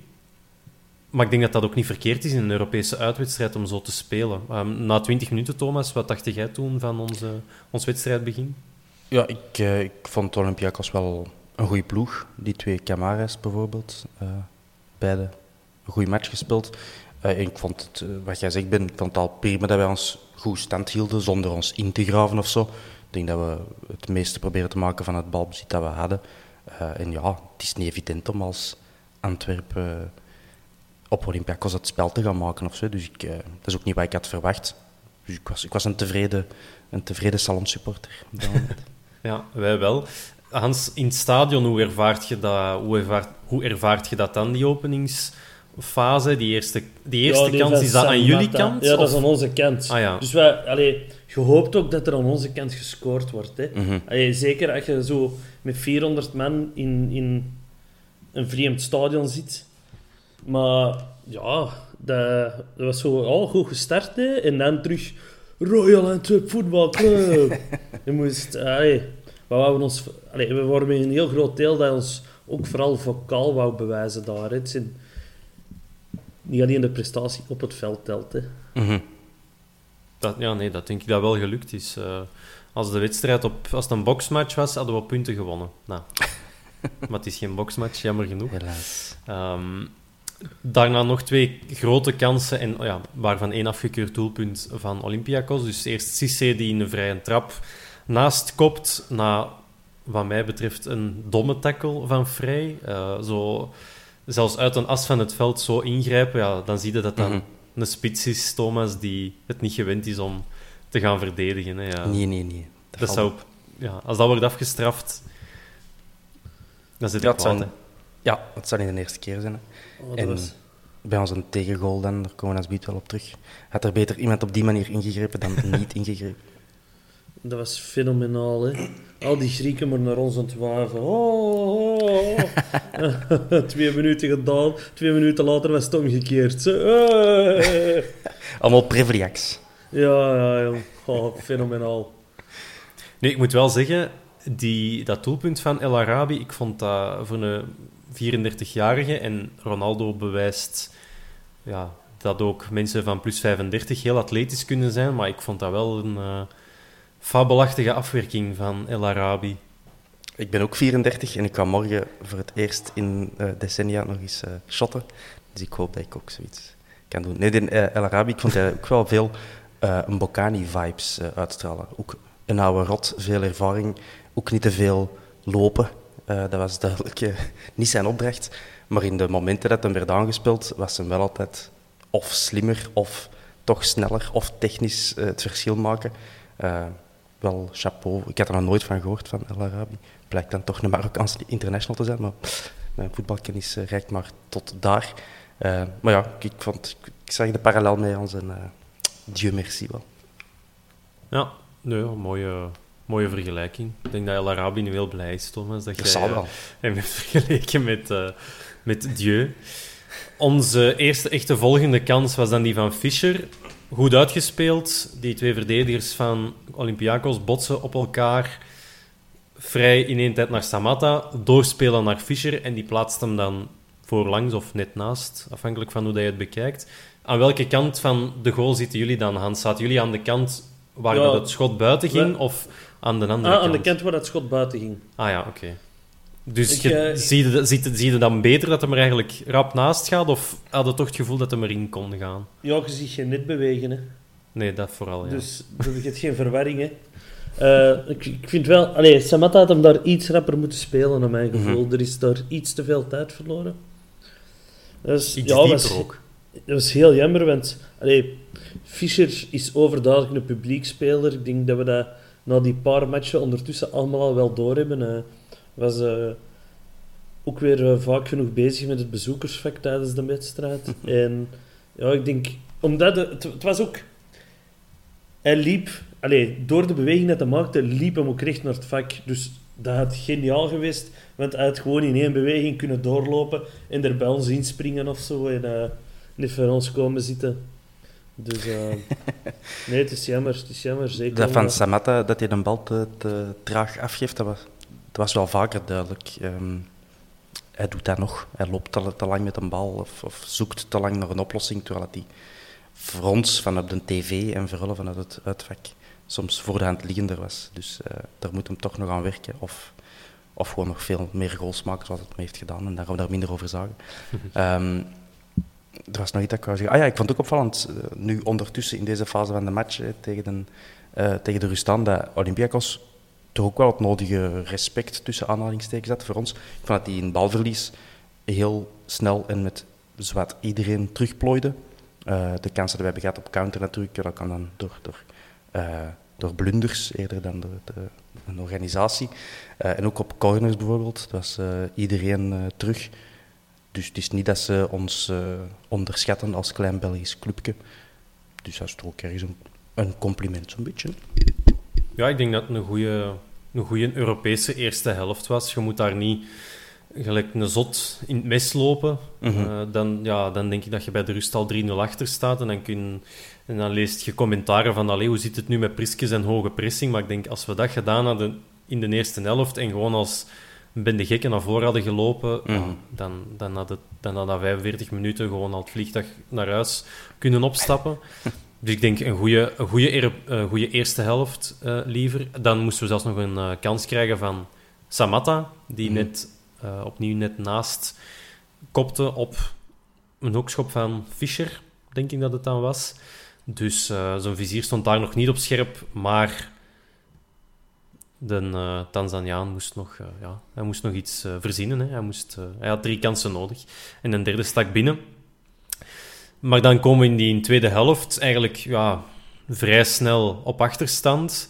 A: Maar ik denk dat dat ook niet verkeerd is in een Europese uitwedstrijd om zo te spelen. Ehm, na 20 minuten, Thomas, wat dacht jij toen van onze, ons wedstrijdbegin?
B: Ja, ik, eh, ik vond Olympiakos wel een goede ploeg. Die twee Camaras bijvoorbeeld. eh, beide een goede match gespeeld. En ik vond het, wat jij zegt, Ben, ik vond het al prima dat wij ons goed stand hielden zonder ons in te graven of zo. Ik denk dat we het meeste proberen te maken van het balbezit dat we hadden. En ja, het is niet evident om als Antwerpen op Olympiakos het spel te gaan maken of zo. Dus ik, eh, dat is ook niet wat ik had verwacht. Dus ik was, ik was een tevreden, een tevreden dat moment.
A: Ja, wij wel. Hans, in het stadion, hoe ervaart je dat, hoe ervaart, hoe ervaart je dat dan, die openingsfase? Die eerste, die eerste
C: Ja, die
A: kans, is dat aan jullie kant?
C: Ja, dat is aan onze kant.
A: Ah, ja.
C: Dus wij, allee, je hoopt ook dat er aan onze kant gescoord wordt. Hè. Allee, zeker als je zo met 400 man in, in een vreemd stadion zit. Maar ja, dat, dat was zo al goed gestart. Hè. En dan terug Royal Antwerp Football Club. je moest, allee, we, wouden ons, allee, we waren met een heel groot deel dat ons ook vooral vocaal wou bewijzen daar. Hè. Het zijn niet alleen de prestatie op het veld telt. Hè.
B: Mhm.
A: Dat, ja, nee, dat denk ik dat wel gelukt is. Eh, als de wedstrijd op, als het een boxmatch was, hadden we punten gewonnen. Nou. maar het is geen boxmatch, jammer genoeg.
B: Helaas.
A: Ehm, daarna nog twee grote kansen, en, oh ja, waarvan één afgekeurd doelpunt van Olympiakos. Dus eerst Cissé die in een vrije trap naast kopt, na wat mij betreft een domme tackle van Vrij. Eh, zo, zelfs uit een as van het veld zo ingrijpen, ja, dan zie je dat dat
B: Mhm.
A: een spits is, Thomas, die het niet gewend is om te gaan verdedigen. Hè, ja.
B: Nee, nee, nee.
A: dat zou, ja, als dat wordt afgestraft, dan zit
B: Ja,
A: het hè.
B: Ja, het zal niet de eerste keer zijn. hè.
C: Oh, dat
B: En
C: was-
B: bij ons een tegengoal dan, daar komen we als wel op terug. Had er beter iemand op die manier ingegrepen dan niet ingegrepen.
C: Dat was fenomenaal, hè. Al die Grieken maar naar ons aan het wuiven. Oh, oh, oh. twee minuten gedaan, twee minuten later was het omgekeerd. Eh.
B: Allemaal prevriacs.
C: Ja, ja, jong. Oh, fenomenaal.
A: Nee, ik moet wel zeggen, die, dat doelpunt van El Arabi, ik vond dat voor een 34-jarige en Ronaldo bewijst ja, dat ook mensen van plus 35 heel atletisch kunnen zijn, maar ik vond dat wel een eh, fabelachtige afwerking van El Arabi.
B: Ik ben ook 34 en ik ga morgen voor het eerst in eh, decennia nog eens eh, shotten. Dus ik hoop dat ik ook zoiets kan doen. Nee, de, El Arabi, ik vond hij ook wel veel Mbokani-vibes eh, uitstralen. Ook een oude rot, veel ervaring, ook niet te veel lopen. Eh, dat was duidelijk eh, niet zijn opdracht. Maar in de momenten dat hem werd aangespeeld, was hem wel altijd of slimmer, of toch sneller, of technisch eh, het verschil maken. Wel chapeau. Ik had er nog nooit van gehoord, van El Arabi. Blijkt dan toch een Marokkaanse international te zijn, maar mijn voetbalkennis reikt maar tot daar. Maar ja, ik, vond, ik, zag de parallel met onze uh, Dieu merci wel.
A: Ja, nee, mooie, mooie vergelijking. Ik denk dat El Arabi nu heel blij is, Thomas, dat,
B: Dat
A: jij
B: zal
A: eh,
B: wel.
A: hem hebt vergeleken met, eh, met Dieu. Onze eerste echte volgende kans was dan die van Fischer. Goed uitgespeeld. Die twee verdedigers van Olympiakos botsen op elkaar. Vrij in één tijd naar Samatta. Doorspelen naar Fischer. En die plaatst hem dan voorlangs of net naast. Afhankelijk van hoe dat je het bekijkt. Aan welke kant van de goal zitten jullie dan, Hans? Zaten jullie aan de kant waar
C: Ja,
A: dat het schot buiten ging?
C: we-
A: Of aan de andere
C: Ah,
A: kant?
C: aan de kant waar dat schot buiten ging.
A: Ah ja, oké. Dus
C: Ik,
A: je, zie, je, zie, je, zie je dan beter dat hem er eigenlijk rap naast gaat? Of had je toch het gevoel dat hem erin kon gaan?
C: Ja, je ziet je net bewegen, hè.
A: Nee, dat vooral, ja.
C: Dus dat is geen verwarring, hè. Eh, ik, ik vind wel... Allee, Samatta had hem daar iets rapper moeten spelen, naar mijn gevoel. Er is daar iets te veel tijd verloren. Dus,
A: Iets
C: ja,
A: dieper
C: was,
A: ook.
C: dat was heel jammer, want... Allee, Fischer is overduidelijk een publiekspeler. Ik denk dat we dat na die paar matchen ondertussen allemaal al wel doorhebben. Hij was eh, ook weer eh, vaak genoeg bezig met het bezoekersvak tijdens de wedstrijd. en ja, ik denk... Omdat het, het, het was ook... Hij liep... Allee, door de beweging dat hij maakte, liep hem ook recht naar het vak. Dus dat had geniaal geweest. Want hij had gewoon in één beweging kunnen doorlopen en er bij ons inspringen of zo. En eh, niet voor ons komen zitten. Dus eh, nee, het is jammer. Het is jammer, zeker.
B: Dat van Samatta, dat hij de bal te, te traag afgeeft, dat was, dat was wel vaker duidelijk. Ehm, hij doet dat nog. Hij loopt te, te lang met een bal of, of zoekt te lang naar een oplossing, terwijl hij voor ons vanuit de tv en vooral vanuit het uitvak soms voor de hand liggender was. Dus eh, daar moet hem toch nog aan werken. Of, of gewoon nog veel meer goals maken zoals het hem heeft gedaan en daar we daar minder over zagen. Ehm, er was nog iets dat ik wou zeggen. Ah ja, ik vond het ook opvallend, eh, nu ondertussen in deze fase van de match tegen, de, eh, tegen de Rustan, dat Olympiakos toch ook wel het nodige respect tussen aanhalingstekens had voor ons. Ik vond dat die in balverlies heel snel en met zowat iedereen terugplooide. Eh, de kansen die we hebben gehad op counter natuurlijk, dat kan dan door, door, door blunders eerder dan door de een organisatie. En ook op corners bijvoorbeeld, was uh, iedereen terug. Dus het is niet dat ze ons onderschatten als klein Belgisch clubje. Dus dat is toch ook ergens een, een compliment, zo'n beetje.
A: Ja, ik denk dat het een goede, een goede Europese eerste helft was. Je moet daar niet gelijk een zot in het mes lopen. Mm dan, ja, dan denk ik dat je bij de rust al 3-0 achter staat. En dan, kun, en dan leest je commentaren van allee, hoe zit het nu met Priskes en hoge pressing. Maar ik denk, als we dat gedaan hadden in de eerste helft en gewoon als ben de gekken naar voren hadden gelopen, mhm. dan, dan, had het, dan had dat 45 minuten gewoon al het vliegtuig naar huis kunnen opstappen. Dus ik denk een goede, een goede, een goede eerste helft uh, liever. Dan moesten we zelfs nog een uh, kans krijgen van Samatta, die mm. net, uh, opnieuw net naast kopte op een hoekschop van Fischer, denk ik dat het dan was. Dus zijn vizier stond daar nog niet op scherp, maar de uh, Tanzaniaan moest nog, uh, ja, hij moest nog iets uh, verzinnen. Hè. Hij, moest, hij had drie kansen nodig. En een derde stak binnen. Maar dan komen we in die tweede helft eigenlijk ja, vrij snel op achterstand.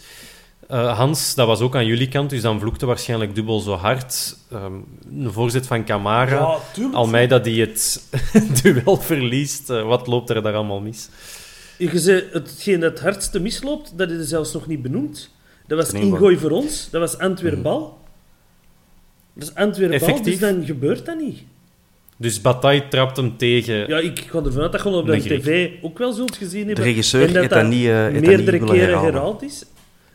A: Hans, dat was ook aan jullie kant, dus dan vloekte waarschijnlijk dubbel zo hard. Um, een voorzet van Camara. Ja, Almeida die het duel verliest. wat loopt er daar allemaal mis?
C: Je zei, hetgeen dat het hardste misloopt, dat is zelfs nog niet benoemd. Dat was ingooi voor ons. Dat was Antwerp-bal. Mhm. Dat is Antwerp-bal, dus dan gebeurt dat niet.
A: Dus Bataille trapt hem tegen.
C: Ja, ik ga ervan uit dat je op de tv ook wel zult gezien hebben.
B: De regisseur heeft dat, niet uh,
C: meerdere keren herhaald is.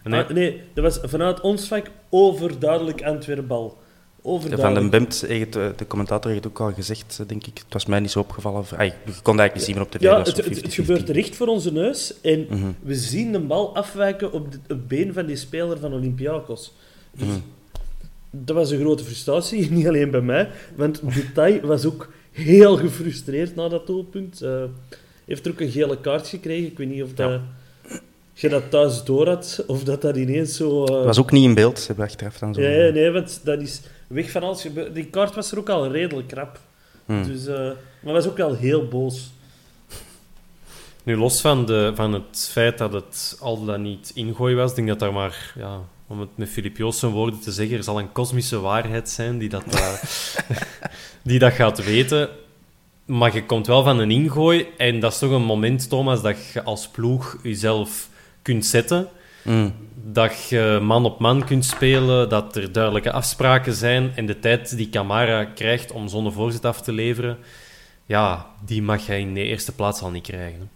C: Nee. Ah, nee, dat was vanuit ons vak overduidelijk Antwerp-bal.
B: Van den Bemt, de, de commentator, heeft ook al gezegd, denk ik. Het was mij niet zo opgevallen. Je kon eigenlijk niet zien op de
C: Ja, het, het, gebeurt recht voor onze neus. En mhm. we zien de bal afwijken op het been van die speler van Olympiakos. Dus mhm. dat was een grote frustratie, niet alleen bij mij. Want Butaille was ook heel gefrustreerd na dat doelpunt. Uh, heeft er ook een gele kaart gekregen. Ik weet niet of dat... je dat thuis door had, of dat dat ineens zo... Uh...
B: was ook niet in beeld, ze achteraf dan zo.
C: Ja, nee, want dat is weg van alles gebeurd. Die kaart was er ook al redelijk krap. Hmm. Dus, uh, maar was ook al heel boos.
A: Nu, los van, de, van het feit dat het al dan niet ingooi was, denk dat daar maar, ja, om het met Filip Joos woorden te zeggen, er zal een kosmische waarheid zijn die dat, uh, die dat gaat weten. Maar je komt wel van een ingooi en dat is toch een moment, Thomas, dat je als ploeg jezelf kunt zetten. Mm. Dat je man op man kunt spelen, dat er duidelijke afspraken zijn. En de tijd die Camara krijgt om zo'n voorzet af te leveren, ja, die mag hij in de eerste plaats al niet krijgen.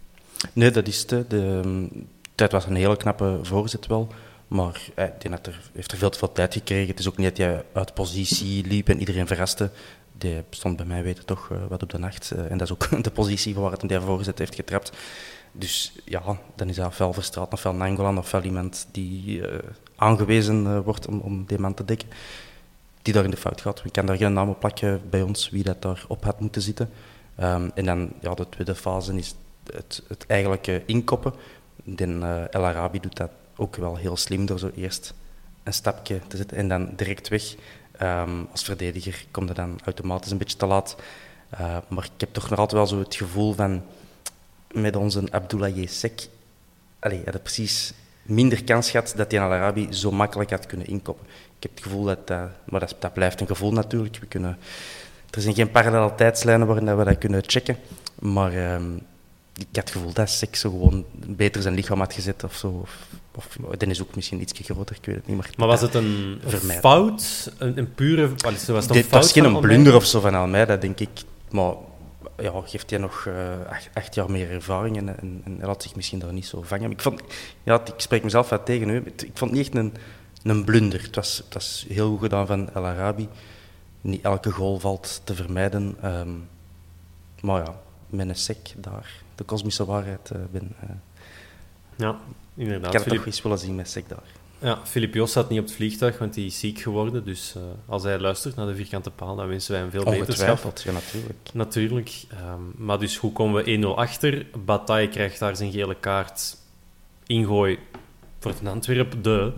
B: Nee, dat is het. De, tijd was een hele knappe voorzet wel. Maar eh, had er, heeft er veel te veel tijd gekregen. Het is ook niet dat hij uit positie liep en iedereen verraste. Die stond bij mij weten toch uh, wat op de nacht. Uh, en dat is ook de positie waar het een voorzet heeft getrapt. Dus ja, dan is dat ofwel Verstraat, ofwel Nangolan, ofwel iemand die uh, aangewezen uh, wordt om, om die man te dekken, die daar in de fout gaat. We kan daar geen naam op plakken bij ons wie dat daar op had moeten zitten. Um, en dan ja, de tweede fase is het, het eigenlijke inkoppen. Den, uh, El Arabi doet dat ook wel heel slim door zo eerst een stapje te zetten en dan direct weg. Um, als verdediger komt er dan automatisch een beetje te laat. Maar ik heb toch nog altijd wel zo het gevoel van met onze Abdoulaye Sek allee, had precies minder kans gehad dat hij Al Arabi zo makkelijk had kunnen inkoppen. Ik heb het gevoel dat dat, maar dat, dat blijft een gevoel natuurlijk. We kunnen, er zijn geen parallele tijdslijnen waarin we dat kunnen checken. Maar um, ik had het gevoel dat Sek zo gewoon beter zijn lichaam had gezet of zo. Of, of is ook misschien iets groter, ik weet het niet. Maar,
A: maar was het een fout? Een, een pure... Was het
B: Dit was geen een blunder of zo van Almeida, denk ik. Maar ja, geeft hij nog uh, acht, jaar meer ervaring en, en, en, laat zich misschien daar niet zo vangen. Ik, vond, ja, ik spreek mezelf uit tegen u. Ik vond het niet echt een, een blunder. Het was, het was heel goed gedaan van El Arabi. Niet elke goal valt te vermijden. Um, maar ja, met een sec daar, de kosmische waarheid uh, ben. Uh,
A: ja, inderdaad.
B: Ik had het toch eens willen zien met sec daar.
A: Ja, Filip Jos zat niet op het vliegtuig, want hij is ziek geworden. Dus uh, als hij luistert naar de vierkante paal, dan wensen wij hem veel beterschap.
B: ja, natuurlijk.
A: Natuurlijk. Um, maar dus hoe komen we 1-0 achter? Bataille krijgt daar zijn gele kaart. Ingooi voor het Antwerp, de.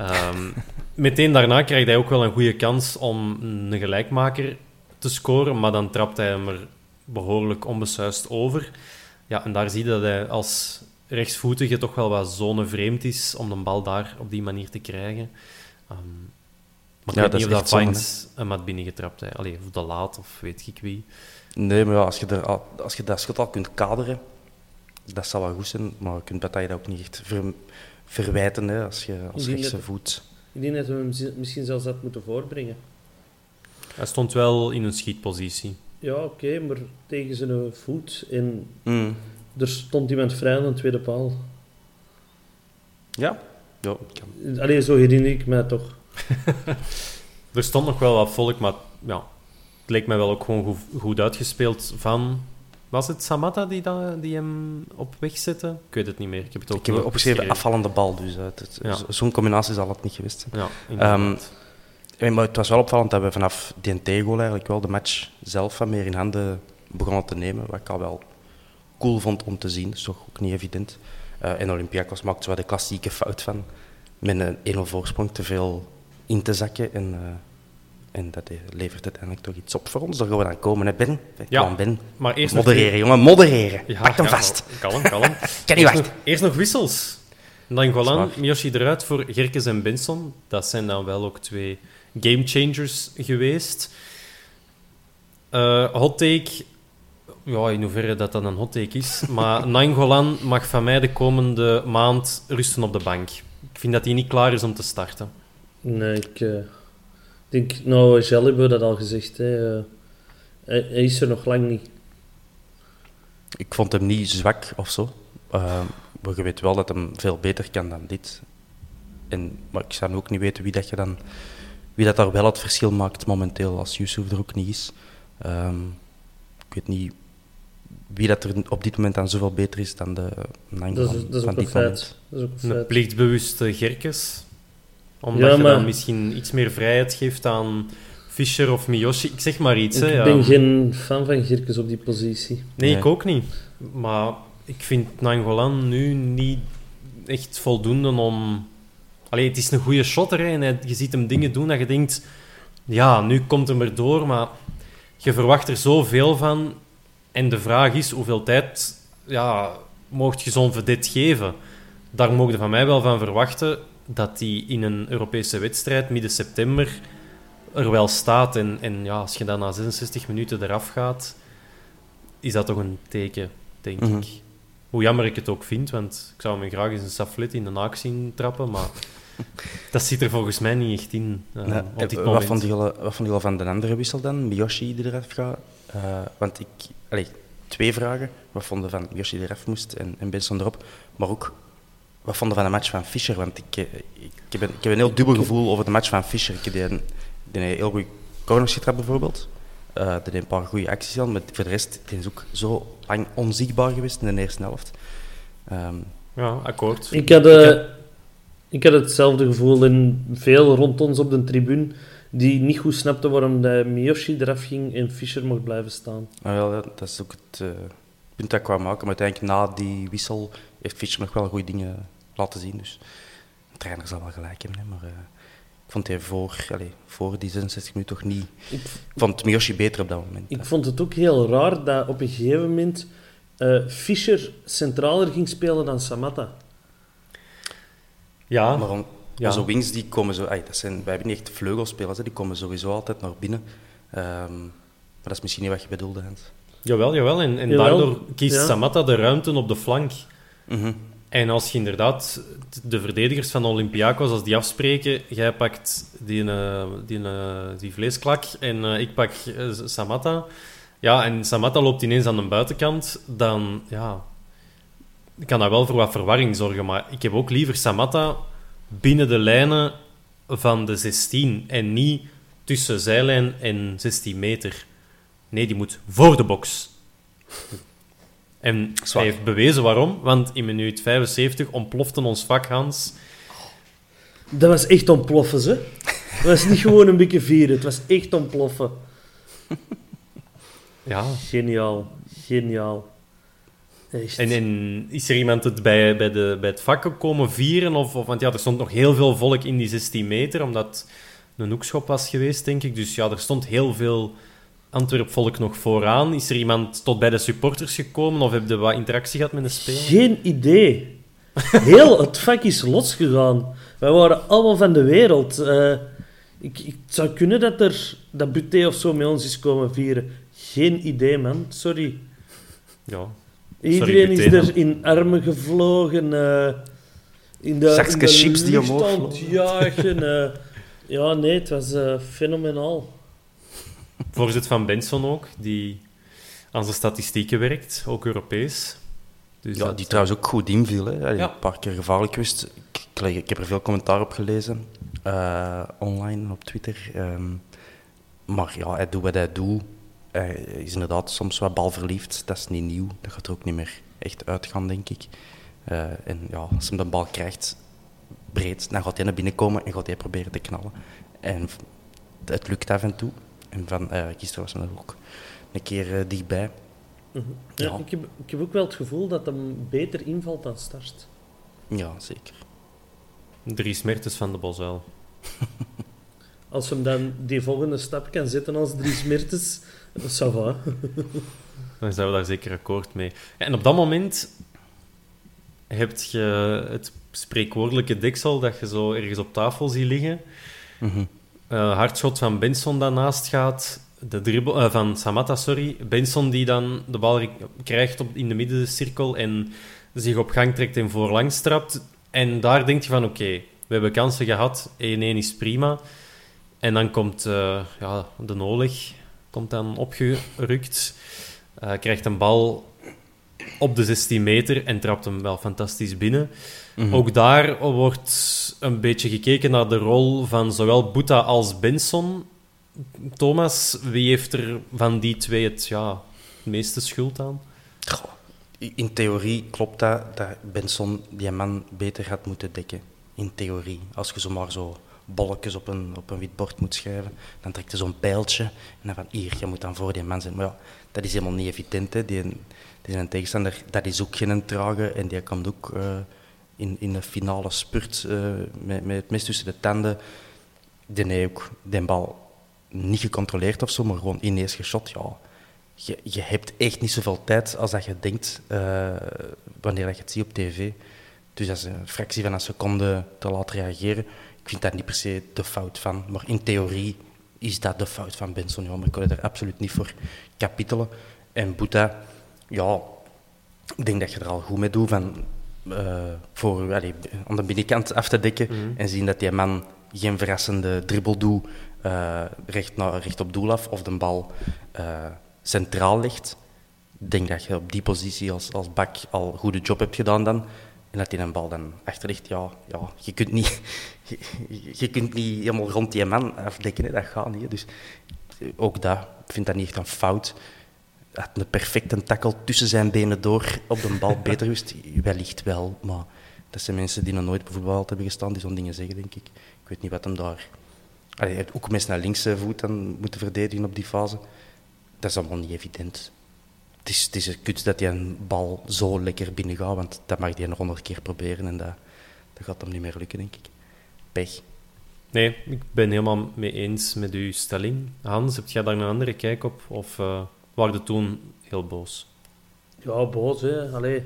A: Um, meteen daarna krijgt hij ook wel een goede kans om een gelijkmaker te scoren, maar dan trapt hij hem er behoorlijk onbesuist over. Ja, en daar zie je dat hij als rechtsvoetige toch wel wat zonevreemd is om de bal daar op die manier te krijgen. Ehm, maar ik
B: Ja,
A: weet
B: dat
A: niet
B: is
A: of dat Vines hem had binnengetrapt. Hè. Allee, of de laat, of weet ik wie.
B: Nee, maar ja, als, je er, al- als je dat schot al kunt kaderen, dat zal wel goed zijn. Maar je kunt Bataille dat ook niet echt ver- verwijten hè, als je als
C: Ik denk
B: rechtse
C: dat-
B: voet...
C: Ik denk dat we hem misschien zelfs had moeten voorbrengen.
A: Hij stond wel in een schietpositie.
C: Ja, oké, maar tegen zijn voet. En
B: Mm.
C: Er stond iemand vrij aan de tweede paal.
B: Ja, ja kan.
C: Allee, zo herinner ik mij toch.
A: Er stond nog wel wat volk, maar ja, het leek mij wel ook gewoon goed, goed uitgespeeld van... Was het Samatta die, dat, die hem op weg zette? Ik weet het niet meer. Ik heb het ook
B: Ik heb opgeschreven afvallende bal, dus
A: Ja.
B: zo- zo'n combinatie zal het niet geweest zijn.
A: Ja.
B: Eh, Maar het was wel opvallend dat we vanaf die goal eigenlijk wel de match zelf wat meer in handen begonnen te nemen. Wat ik al wel cool vond om te zien. Dat is toch ook niet evident. Eh, en Olympiakos maakt zo wat de klassieke fout van met een 1-0 voorsprong te veel in te zakken. En, eh, en dat eh, levert uiteindelijk toch iets op voor ons. Daar gaan we dan komen, hè Ben?
A: Ja,
B: Kom, Ben.
A: maar eerst nog
B: Modereren, jongen, modereren.
A: Ja,
B: Pak hem
A: ja,
B: vast.
A: Kalm, kalm.
B: Kan niet
A: eerst,
B: wachten.
A: nog, eerst nog wissels. Nangolan. Miyoshi eruit voor Gerkes en Benson. Dat zijn dan wel ook twee gamechangers geweest. Eh hot take. Ja, in hoeverre dat dan een hot take is. Maar Nangolan mag van mij de komende maand rusten op de bank. Ik vind dat hij niet klaar is om te starten.
C: Nee, ik eh, denk... Nou, Gel hebben we dat al gezegd. Hè. eh, hij, hij is er nog lang niet.
B: Ik vond hem niet zwak of zo. Eh, maar je weet wel dat hem veel beter kan dan dit. En, maar ik zou ook niet weten wie dat, je dan, wie dat daar wel het verschil maakt momenteel als Yusuf er ook niet is. Ehm, ik weet niet wie dat er op dit moment dan zoveel beter is dan de Nangolan
C: Dat is, dat is
B: van
C: ook een
B: dit moment.
C: feit. Dat is ook een
A: Een plichtbewuste Gerkes. Omdat
C: Ja,
A: je
C: maar-
A: dan misschien iets meer vrijheid geeft aan Fischer of Miyoshi. Ik zeg maar iets.
C: Ik
A: hè, ja.
C: ben geen fan van Girkes op die positie.
A: Nee,
B: Nee.
A: ik ook niet. Maar ik vind Nangolan nu niet echt voldoende om... Allee, het is een goede shotter, hè, en je ziet hem dingen doen dat je denkt... Ja, nu komt hem erdoor, maar je verwacht er zoveel van. En de vraag is, hoeveel tijd ja, mocht je zo'n vedette geven? Daar mogen je van mij wel van verwachten dat hij in een Europese wedstrijd midden september er wel staat. En, en ja, als je dan na 66 minuten eraf gaat, is dat toch een teken, denk
B: Mhm.
A: ik. Hoe jammer ik het ook vind, want ik zou hem graag eens een saflet in de naak zien trappen, maar dat zit er volgens mij niet echt in eh,
B: Nee,
A: op dit
B: wat, vond jullie, wat vonden jullie van de andere wissel dan? Miyoshi die eraf gaat? Eh, want ik... Allee, twee vragen. Wat vonden van Miyoshi die eraf moest en, en Benson erop? Maar ook, wat vonden van de match van Fischer? Want ik, eh, ik, heb, een, ik heb een heel dubbel gevoel over de match van Fischer. Ik heb die, een- heel goede corners getrapt bijvoorbeeld. Eh die heeft een paar goede acties al, maar voor de rest die is ook zo lang onzichtbaar geweest in de eerste helft. Ehm,
A: Ja, akkoord.
C: Ik had,
A: Ik heb-
C: ik had hetzelfde gevoel in veel rond ons op de tribune die niet goed snapten waarom de Miyoshi eraf ging en Fischer mocht blijven staan.
B: Wel, ja, dat is ook het eh, punt dat ik wou maken. Maar uiteindelijk na die wissel heeft Fischer nog wel goede dingen laten zien. Dus de trainer zal wel gelijk hebben. Hè, maar eh, ik vond hij voor, allez, voor die 66 minuten toch niet...
C: Ik,
B: vond Miyoshi beter op dat moment.
C: ik vond het ook heel raar dat op een gegeven moment eh, Fischer centraler ging spelen dan Samatta.
A: Ja,
B: Maar om,
A: Ja.
B: onze wings die komen zo... ay, dat zijn, wij hebben niet echt vleugelspelers, hè, die komen sowieso altijd naar binnen. Ehm, maar dat is misschien niet wat je bedoelde, Hans.
A: jawel, jawel. En, en
C: Jawel,
A: daardoor kiest
C: ja.
A: Samatta de ruimte op de flank.
B: Mhm.
A: En als je inderdaad de verdedigers van Olympiakos, als die afspreken, jij pakt die, eh, die, eh, die vleesklak en eh, ik pak Samatta. Ja, en Samatta loopt ineens aan de buitenkant, dan ja, kan dat wel voor wat verwarring zorgen. Maar ik heb ook liever Samatta binnen de lijnen van de 16 en niet tussen zijlijn en 16 meter. Nee, die moet voor de box. En
B: Zwak.
A: hij heeft bewezen waarom, want in minuut 75 ontplofte ons vak, Hans.
C: Dat was echt ontploffen, ze. Dat was niet gewoon een beetje vieren, het was echt ontploffen.
A: Ja.
C: Geniaal, geniaal. Echt.
A: En, en is er iemand het bij, bij, de, bij het vak komen vieren? Of, of, want ja, er stond nog heel veel volk in die 16 meter, omdat het een hoekschop was geweest, denk ik. Dus ja, er stond heel veel Antwerp-volk nog vooraan? Is er iemand tot bij de supporters gekomen of heb je wat interactie gehad met de speler?
C: Geen idee. Heel het vak is losgegaan. Wij waren allemaal van de wereld. Eh, ik, ik het zou kunnen dat er dat Buté of zo met ons is komen vieren. Geen idee, man. Sorry.
A: Ja,
C: Iedereen is er in armen gevlogen. eh, in de, in de
B: chips die omhoog
C: jagen. eh. ja, nee, het was eh, fenomenaal.
A: voorzit van Benson ook, die aan zijn statistieken werkt, ook Europees. Dus
B: Ja,
A: dat-
B: die trouwens ook goed inviel. Hè.
A: Ja.
B: Een paar keer gevaarlijk geweest. Ik, ik, ik heb er veel commentaar op gelezen. eh, online, op Twitter. Ehm, maar ja, hij doet wat hij doet. Hij is inderdaad soms wat balverliefd. Dat is niet nieuw. Dat gaat er ook niet meer echt uitgaan, denk ik. Eh, en ja, als hij de bal krijgt breed, dan gaat hij naar binnen komen en gaat hij proberen te knallen. En het lukt af en toe. En van, eh gisteren was hij er ook een keer eh, dichtbij.
C: Ja,
B: Ja.
C: Ik, heb, ik heb ook wel het gevoel dat hem beter invalt dan start.
B: Ja, zeker.
A: Dries Mertens van de Bosuil.
C: Als hem dan die volgende stap kan zetten als Dries Mertens, ça va.
A: Dan zijn we daar zeker akkoord mee. Ja, en op dat moment heb je het spreekwoordelijke deksel dat je zo ergens op tafel ziet liggen. Hardschot van Benson dat naast gaat. De dribbel, eh, van Samatta, sorry. Benson die dan de bal ri- krijgt op, in de middencirkel en zich op gang trekt en voorlangs trapt. En daar denk je van, oké, we hebben kansen gehad. 1-1 is prima. En dan komt eh, ja, de Oleg komt dan opgerukt. Eh, krijgt een bal op de 16 meter en trapt hem wel fantastisch binnen.
B: Mhm.
A: Ook daar wordt een beetje gekeken naar de rol van zowel Boeta als Benson. Thomas, wie heeft er van die twee het ja, meeste schuld aan?
B: Goh, in theorie klopt dat, dat Benson die man beter had moeten dekken. In theorie. Als je zomaar zo bolletjes op een, op een wit bord moet schrijven, dan trekt je zo'n pijltje en dan van hier, je moet dan voor die man zijn. Maar ja, dat is helemaal niet evident. Hè. Die, die zijn tegenstander, dat is ook geen trage en die komt ook eh, in, in de finale spurt eh, met, met het mes tussen de tanden. Die heeft ook die bal niet gecontroleerd of zo, maar gewoon ineens geschot. Ja, je, je hebt echt niet zoveel tijd als dat je denkt eh, wanneer je het ziet op tv. Dus dat is een fractie van een seconde te laat reageren. Ik vind dat niet per se de fout van. Maar in theorie is dat de fout van Benson. Ja, maar ik wil er absoluut niet voor kapitelen. En Boeta, ja, ik denk dat je er al goed mee doet van eh, voor allee, aan de binnenkant af te dekken en zien dat die man geen verrassende dribbel doet eh, recht, naar, recht op doel af of de bal eh, centraal ligt. Ik denk dat je op die positie als, als bak al een goede job hebt gedaan dan. En dat hij een bal dan achter ligt, ja, ja je, kunt niet, je, je kunt niet helemaal rond die man afdekken, hè, dat gaat niet. hè. Dus eh, ook dat, ik vind dat niet echt een fout. Had een perfecte tackle tussen zijn benen door op de bal beter geweest? Wellicht wel, maar dat zijn mensen die nog nooit voetbal hebben gestaan, die zo'n dingen zeggen, denk ik. Ik weet niet wat hem daar... Allee, ook mensen naar linkse voet dan moeten verdedigen op die fase. Dat is allemaal niet evident. Het is, het is een kunst dat hij een bal zo lekker binnen gaat, want dat mag hij nog honderd keer proberen en dat, dat gaat hem niet meer lukken, denk ik. Pech.
A: Nee, ik ben helemaal mee eens met uw stelling. Hans, heb jij daar een andere kijk op? Of eh waren je toen heel boos?
C: Ja, boos, hè. Allee.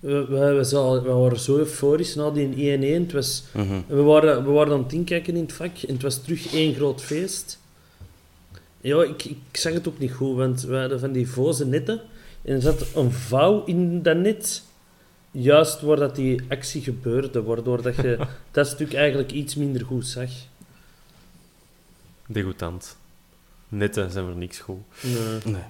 C: We, we, we, we waren zo euforisch na die 1-1. Het was,
B: Mhm.
C: we, waren, we waren aan het inkijken in het vak en het was terug één groot feest. Ja, ik, ik zag het ook niet goed, want we hadden van die voze netten en er zat een vouw in dat net. Juist waar dat die actie gebeurde, waardoor dat je dat stuk eigenlijk iets minder goed zag.
A: Degoutant. Netten zijn voor niks goed.
C: Nee.
B: Nee.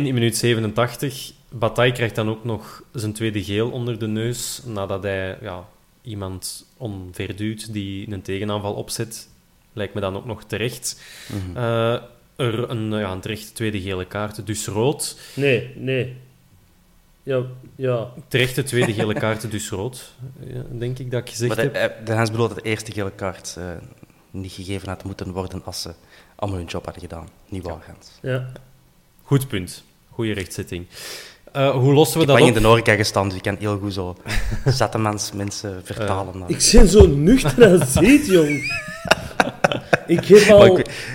A: 2-1 in minuut 87. Bataille krijgt dan ook nog zijn tweede geel onder de neus. Nadat hij ja, iemand onverduwt die een tegenaanval opzet. Lijkt me dan ook nog terecht.
B: Mhm.
A: Eh, er een, ja, een terechte tweede gele kaart, dus rood.
C: Nee, nee. Ja, ja.
A: Terechte tweede gele kaart, dus rood. Ja, denk ik dat ik gezegd
B: Maar de,
A: heb.
B: eh, de Hans bedoelt dat de eerste gele kaart eh, niet gegeven had moeten worden als ze allemaal hun job hadden gedaan. Niet waar, Hans.
C: ja.
A: Goed punt. Goeie rechtzetting. Eh, hoe lossen we
B: Ik
A: dat op?
B: lang in de horeca gestaan, dus ik kan heel goed zo zattemans mensen vertalen. naar-
C: Ik ben zo nuchter als ziet, jong. Ik heb al...
B: ik-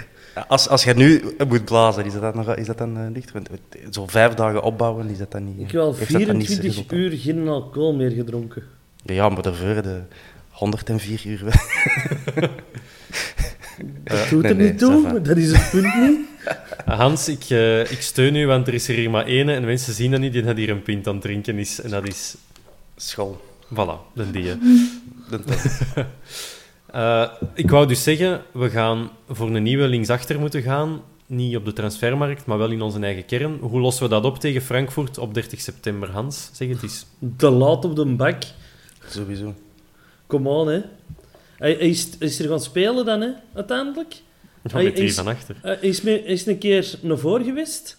B: Als, als je nu moet blazen, is dat dan, nog, is dat dan uh, licht? Want zo vijf dagen opbouwen, is dat dan niet...
C: Ik heb al 24 uur geen alcohol meer gedronken.
B: Ja, maar daarvoor de 104 uur...
C: dat doet er niet toe, dat is het punt niet.
A: Hans, ik, uh, ik steun u, want er is er hier maar één en mensen zien dat niet, die dat hier een pint aan het drinken is. En dat is...
B: School.
A: Voilà, de die. uh, ik wou dus zeggen, we gaan voor een nieuwe linksachter moeten gaan. Niet op de transfermarkt, maar wel in onze eigen kern. Hoe lossen we dat op tegen Frankfurt op 30 september, Hans? Zeg het eens.
C: Te laat op de bak.
B: Sowieso.
C: Kom on, hè. Hij, hij is, is er gaan spelen dan, hè, uiteindelijk?
A: Ja, met drie van achter.
C: Hij is, me, is een keer naar voren geweest.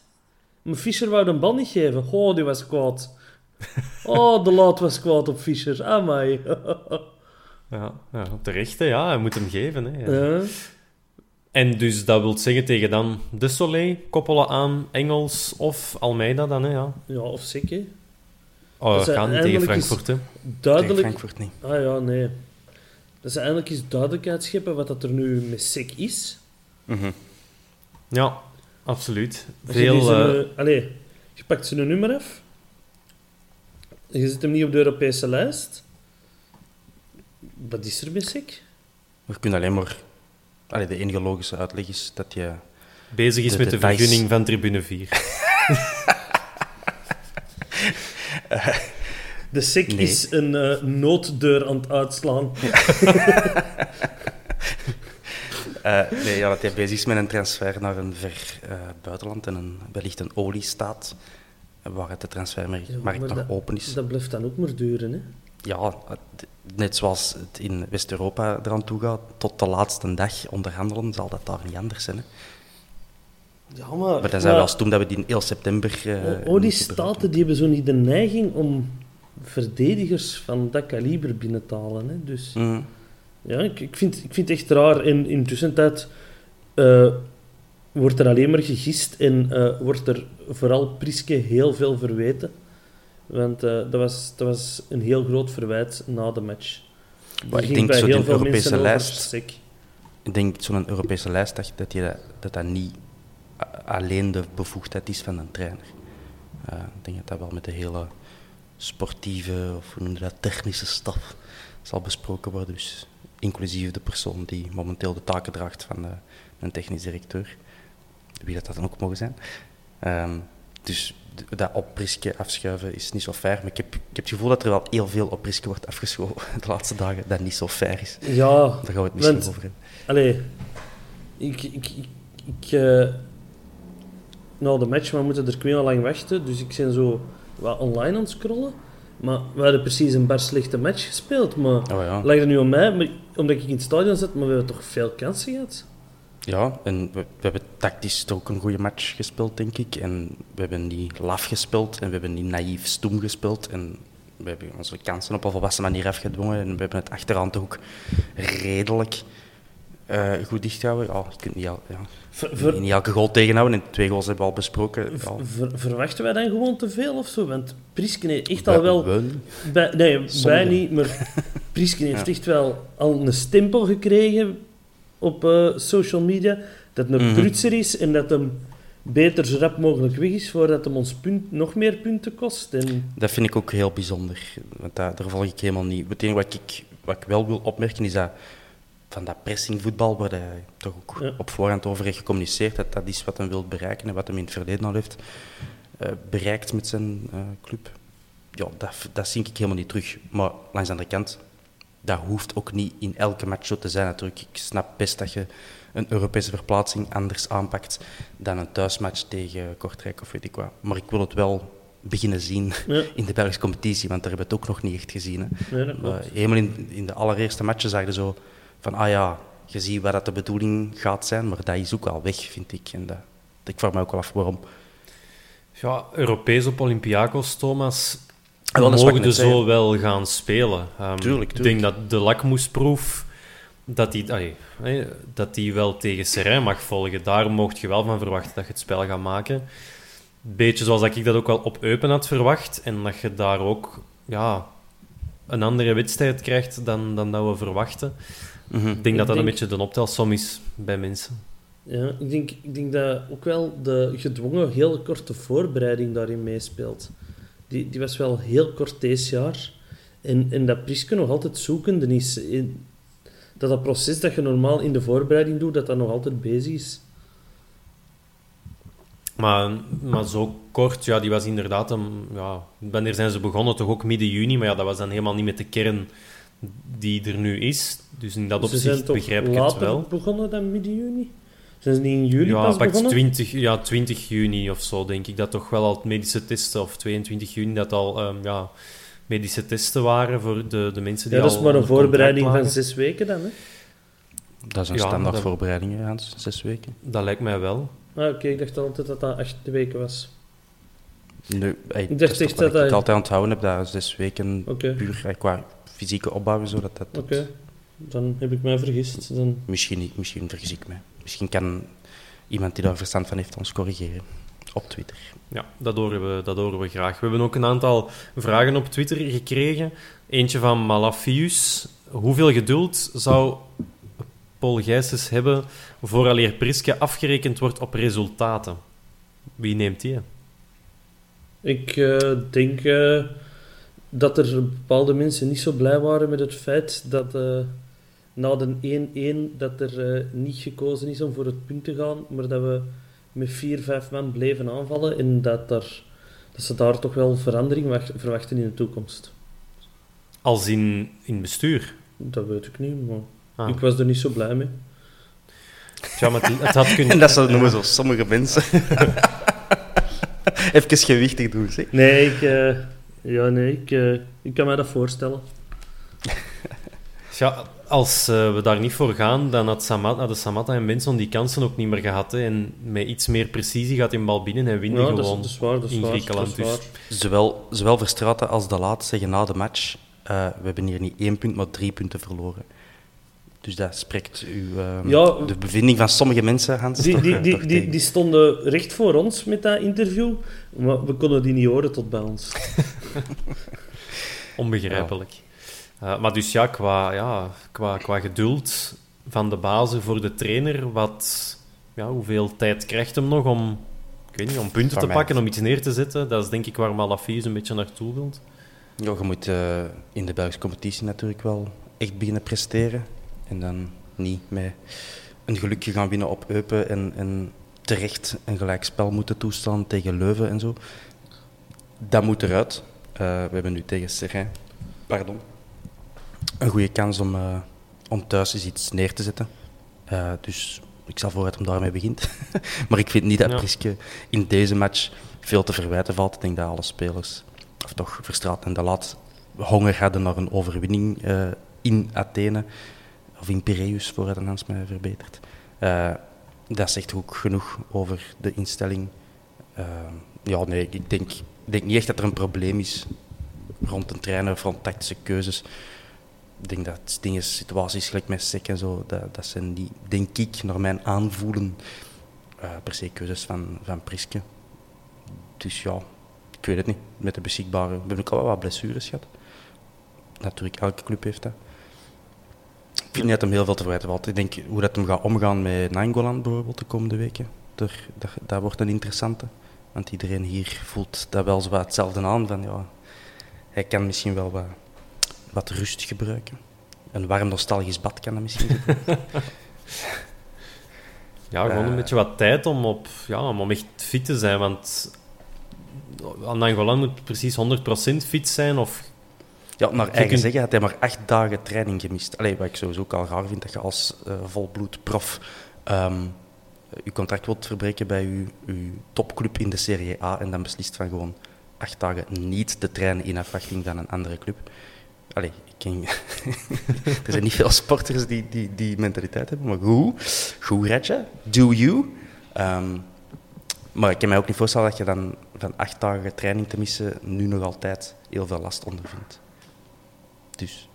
C: Maar Fischer wou de bal niet geven. Oh, die was kwaad. Oh, de laat was kwaad op Fischer. Amai.
A: ja, ja, terecht, hè. Ja, hij moet hem geven, hè. Ja. En dus dat wil zeggen tegen dan De Soleil koppelen aan Engels of Almeida dan, hè, ja.
C: Ja, of Sikke.
A: Oh, dat gaat niet tegen Frankfurt, hè.
C: Duidelijk...
B: Tegen Frankfurt niet.
C: Ah ja, nee. Dat is eigenlijk eens duidelijkheid scheppen wat dat er nu met Sik is.
B: Mm -hmm.
A: Ja, absoluut. Veel...
C: Uh... Allee, je pakt zijn nummer af. Je zit hem niet op de Europese lijst. Wat is er met Sik?
B: We kunnen alleen maar... Allee, de enige logische uitleg is dat je...
A: Bezig is de met de vergunning van tribune 4.
C: uh, De SIC is een uh, nooddeur aan het uitslaan.
B: uh, nee, ja, dat hij bezig is met een transfer naar een ver uh, buitenland en een, wellicht een oliestaat, waar het de transfermarkt ja, nog
C: dat,
B: open is.
C: Dat blijft dan ook maar duren, hè?
B: Ja, net zoals het in West-Europa eraan toe gaat, tot de laatste dag onderhandelen, zal dat daar niet anders zijn. Hè?
C: Ja, maar...
B: Maar dat zijn wel eens toen dat we die in 1 september...
C: Uh, oliestaten die hebben zo niet de neiging om verdedigers van dat kaliber binnen te halen. Hè. Dus
B: mm.
C: ja, ik, ik, vind, ik vind het echt raar. In, in tussentijd uh, wordt er alleen maar gegist en uh, wordt er vooral Priske heel veel verweten. Want uh, dat, was, dat was een heel groot verwijt na de match.
B: Maar ik denk zo'n Europese lijst. Ik denk zo'n Europese lijst dat, dat, je, dat dat niet alleen de bevoegdheid is van een trainer. ik denk dat dat wel met de hele sportieve, of hoe noem je dat, technische staf zal besproken worden. Dus inclusief de persoon die momenteel de taken draagt van de, eh, een technisch directeur. Wie dat, dat dan ook mogen zijn. Um, dus dat oprisken afschuiven is niet zo fair. Maar ik heb, ik heb het gevoel dat er wel heel veel oprisken wordt afgeschoven de laatste dagen, dat niet zo fair is.
C: Ja.
B: Daar gaan we het misschien over hebben.
C: Allee, ik... ik, ik, ik uh, na de match, we moeten er twee lang wachten, dus ik ben zo wat online aan het scrollen. Maar we hadden precies een bar slechte match gespeeld. Maar
B: oh ja.
C: lag er nu aan mij, maar, omdat ik in het stadion zat, maar we hebben toch veel kansen gehad.
B: Ja, en we, we hebben tactisch ook een goede match gespeeld, denk ik. En we hebben niet laf gespeeld en we hebben niet naïef stoem gespeeld. En we hebben onze kansen op een volwassen manier afgedwongen. En we hebben het achterhand ook redelijk uh, goed dichthouden. Ja, je kunt niet, al, ja, ver, ver, niet elke goal tegenhouden. En twee goals hebben we al besproken.
C: Ver, verwachten wij dan gewoon te veel of zo? Want Prisken heeft echt al wel... Bij, nee, wij niet, maar Prisken heeft ja. echt wel al een stempel gekregen op uh, social media. Dat een mm -hmm. is en dat hem beter zo rap mogelijk weg is voordat hem ons punt, nog meer punten kost. En...
B: Dat vind ik ook heel bijzonder. Want daar, daar volg ik helemaal niet. Het wat ik, wat ik wel wil opmerken is dat van dat pressingvoetbal, waar hij toch ook ja. op voorhand over heeft gecommuniceerd, dat dat is wat hij wil bereiken en wat hij in het verleden al heeft uh, bereikt met zijn uh, club. Ja, dat, dat zie ik helemaal niet terug. Maar langs de andere kant, dat hoeft ook niet in elke match zo te zijn natuurlijk. Ik snap best dat je een Europese verplaatsing anders aanpakt dan een thuismatch tegen Kortrijk of weet ik wat. Maar ik wil het wel beginnen zien ja. in de Belgische competitie, want daar hebben we het ook nog niet echt gezien. Hè.
C: Ja, uh,
B: helemaal in, in de allereerste matchen zag je zo van, ah ja, je ziet waar dat de bedoeling gaat zijn, maar dat is ook al weg, vind ik. En dat, ik vraag me ook wel af waarom.
A: Ja, Europees op Olympiakos, Thomas, we mogen er zo wel gaan spelen.
B: Um, tuurlijk, tuurlijk.
A: Ik denk dat de lakmoesproef, dat die, ay, dat die wel tegen Serijn mag volgen. Daar mocht je wel van verwachten dat je het spel gaat maken. Beetje zoals dat ik dat ook wel op Eupen had verwacht. En dat je daar ook ja, een andere wedstrijd krijgt dan, dan dat we verwachten.
B: Mm -hmm.
A: Ik denk dat dat een beetje de optelsom is bij mensen.
C: Ja, ik denk, ik denk dat ook wel de gedwongen hele korte voorbereiding daarin meespeelt. Die, die was wel heel kort deze jaar. En, en dat Priske nog altijd zoekende is. In, dat dat proces dat je normaal in de voorbereiding doet, dat dat nog altijd bezig is.
A: Maar, maar zo kort, ja, die was inderdaad... Een, ja, wanneer zijn ze begonnen? Toch ook midden juni, maar ja, dat was dan helemaal niet met de kern die er nu is. Dus in dat
C: Ze
A: opzicht begrijp ik het wel.
C: begonnen dan midden juni? Zijn ze niet in juli
A: Ja,
C: pas
A: pakt
C: begonnen?
A: 20, ja, 20 juni of zo, denk ik. Dat toch wel al medische testen, of 22 juni, dat al ehm, ja, medische testen waren voor de, de mensen die
C: Ja, dat is maar een voorbereiding van zes weken dan, hè?
B: Dat is een
A: Ja,
B: standaard
A: dat-
B: voorbereiding, Hans. Zes weken.
A: Dat lijkt mij wel.
C: Ah, oké, ik dacht altijd dat dat acht weken was.
B: Nu, hey,
C: dacht
B: dat is
C: echt
B: toch wat
C: dat
B: ik
C: dat-
B: altijd onthouden heb, dat zes weken puur eh, qua fysieke opbouw, zo dat dat...
C: Oké, dan heb ik mij vergist. Dan...
B: Misschien niet, misschien vergis ik me. Misschien kan iemand die daar verstand van heeft ons corrigeren. Op Twitter.
A: Ja, dat horen, we, dat horen we graag. We hebben ook een aantal vragen op Twitter gekregen. Eentje van Malafius. Hoeveel geduld zou Paul Gijsens hebben vooraleer Priske afgerekend wordt op resultaten? Wie neemt die? hè?
C: Ik eh, denk eh, dat er bepaalde mensen niet zo blij waren met het feit dat eh, na de 1-1 dat er eh, niet gekozen is om voor het punt te gaan, maar dat we met 4-5 man bleven aanvallen en dat, daar, dat ze daar toch wel verandering wacht- verwachten in de toekomst.
A: Als in, in bestuur.
C: Dat weet ik niet, maar
A: Ah.
C: ik was er niet zo blij mee.
A: Ja, maar het, het had kunnen...
B: En dat noemen zo sommige mensen. Even gewichtig doen, zeg.
C: Nee, ik, eh, ja, nee ik, eh, ik kan mij dat voorstellen.
A: Ja, als eh, we daar niet voor gaan, dan had Samat, hadden Samatta en Benson die kansen ook niet meer gehad. Hè. En met iets meer precisie gaat hij een bal binnen en winnen
C: Ja, dat is,
A: gewoon
C: dat is waar, dat is
A: in
C: waar,
A: Griekenland.
C: dat is
A: Dus
C: waar.
B: Zowel, zowel Verstraeten als De Laat zeggen na de match... eh, we hebben hier niet één punt, maar drie punten verloren. Dus dat spreekt uw, ehm,
C: Ja.
B: de bevinding van sommige mensen, Hans.
C: Die, die, die, die, die stonden recht voor ons met dat interview, maar we konden die niet horen tot bij ons.
A: onbegrijpelijk. Eh, maar dus ja, qua, ja qua, qua geduld van de bazen voor de trainer, wat, ja, hoeveel tijd krijgt hem nog om, ik weet niet, om punten
B: Van
A: te
B: mij.
A: pakken, om iets neer te zetten? Dat is denk ik waar Malafius een beetje naartoe wilt.
B: Ja, je moet eh, in de Belgische competitie natuurlijk wel echt beginnen presteren. En dan niet met een gelukje gaan winnen op Eupen en, en terecht een gelijkspel moeten toestaan tegen Leuven en zo. Dat moet eruit. Eh, we hebben nu tegen Serrain, pardon, een goede kans om, eh, om thuis eens iets neer te zetten. Eh, dus ik zal voor dat hem daarmee begint. maar ik vind niet dat
A: Ja.
B: Priske in deze match veel te verwijten valt. Ik denk dat alle spelers, of toch Verstraat en De Laat, honger hadden naar een overwinning eh, in Athene. Of in Piraeus, voor het Hans mij verbetert. Eh, dat zegt ook genoeg over de instelling. Ja, nee, ik denk, ik denk niet echt dat er een probleem is rond een trainer of rond tactische keuzes. Ik denk dat dingen, situaties gelijk met Sek en zo, dat, dat zijn niet, denk ik, naar mijn aanvoelen, eh, per se keuzes van, van Priske. Dus ja, ik weet het niet. Met de beschikbare... We hebben ook al wel wat blessures gehad. Natuurlijk, elke club heeft dat. Ik vind niet dat hem heel veel te verwijten valt. Ik denk hoe dat hem gaat omgaan met Nangolan bijvoorbeeld de komende weken. Dat wordt een interessante. Want iedereen hier voelt dat wel zo hetzelfde aan. Van, ja, hij kan misschien wel wat, wat rust gebruiken. Een warm nostalgisch bad kan dat misschien.
A: Ja, gewoon een
B: Eh.
A: beetje wat tijd om, op, ja, om echt fit te zijn. Want Angola moet precies 100% fit zijn. Of,
B: Ja, naar eigen
A: kunt-
B: zeggen had hij maar acht dagen training gemist. Allee, wat ik sowieso ook al raar vind, dat je als eh, volbloed prof ehm, je contract wilt verbreken bij je, je topclub in de Serie A en dan beslist van gewoon acht dagen niet te trainen in afwachting van een andere club. Allee, ik ken... er zijn niet veel sporters die die, die mentaliteit hebben, maar goed, goed Retje, do you. Ehm, maar ik kan mij ook niet voorstellen dat je dan van acht dagen training te missen nu nog altijd heel veel last ondervindt. Dus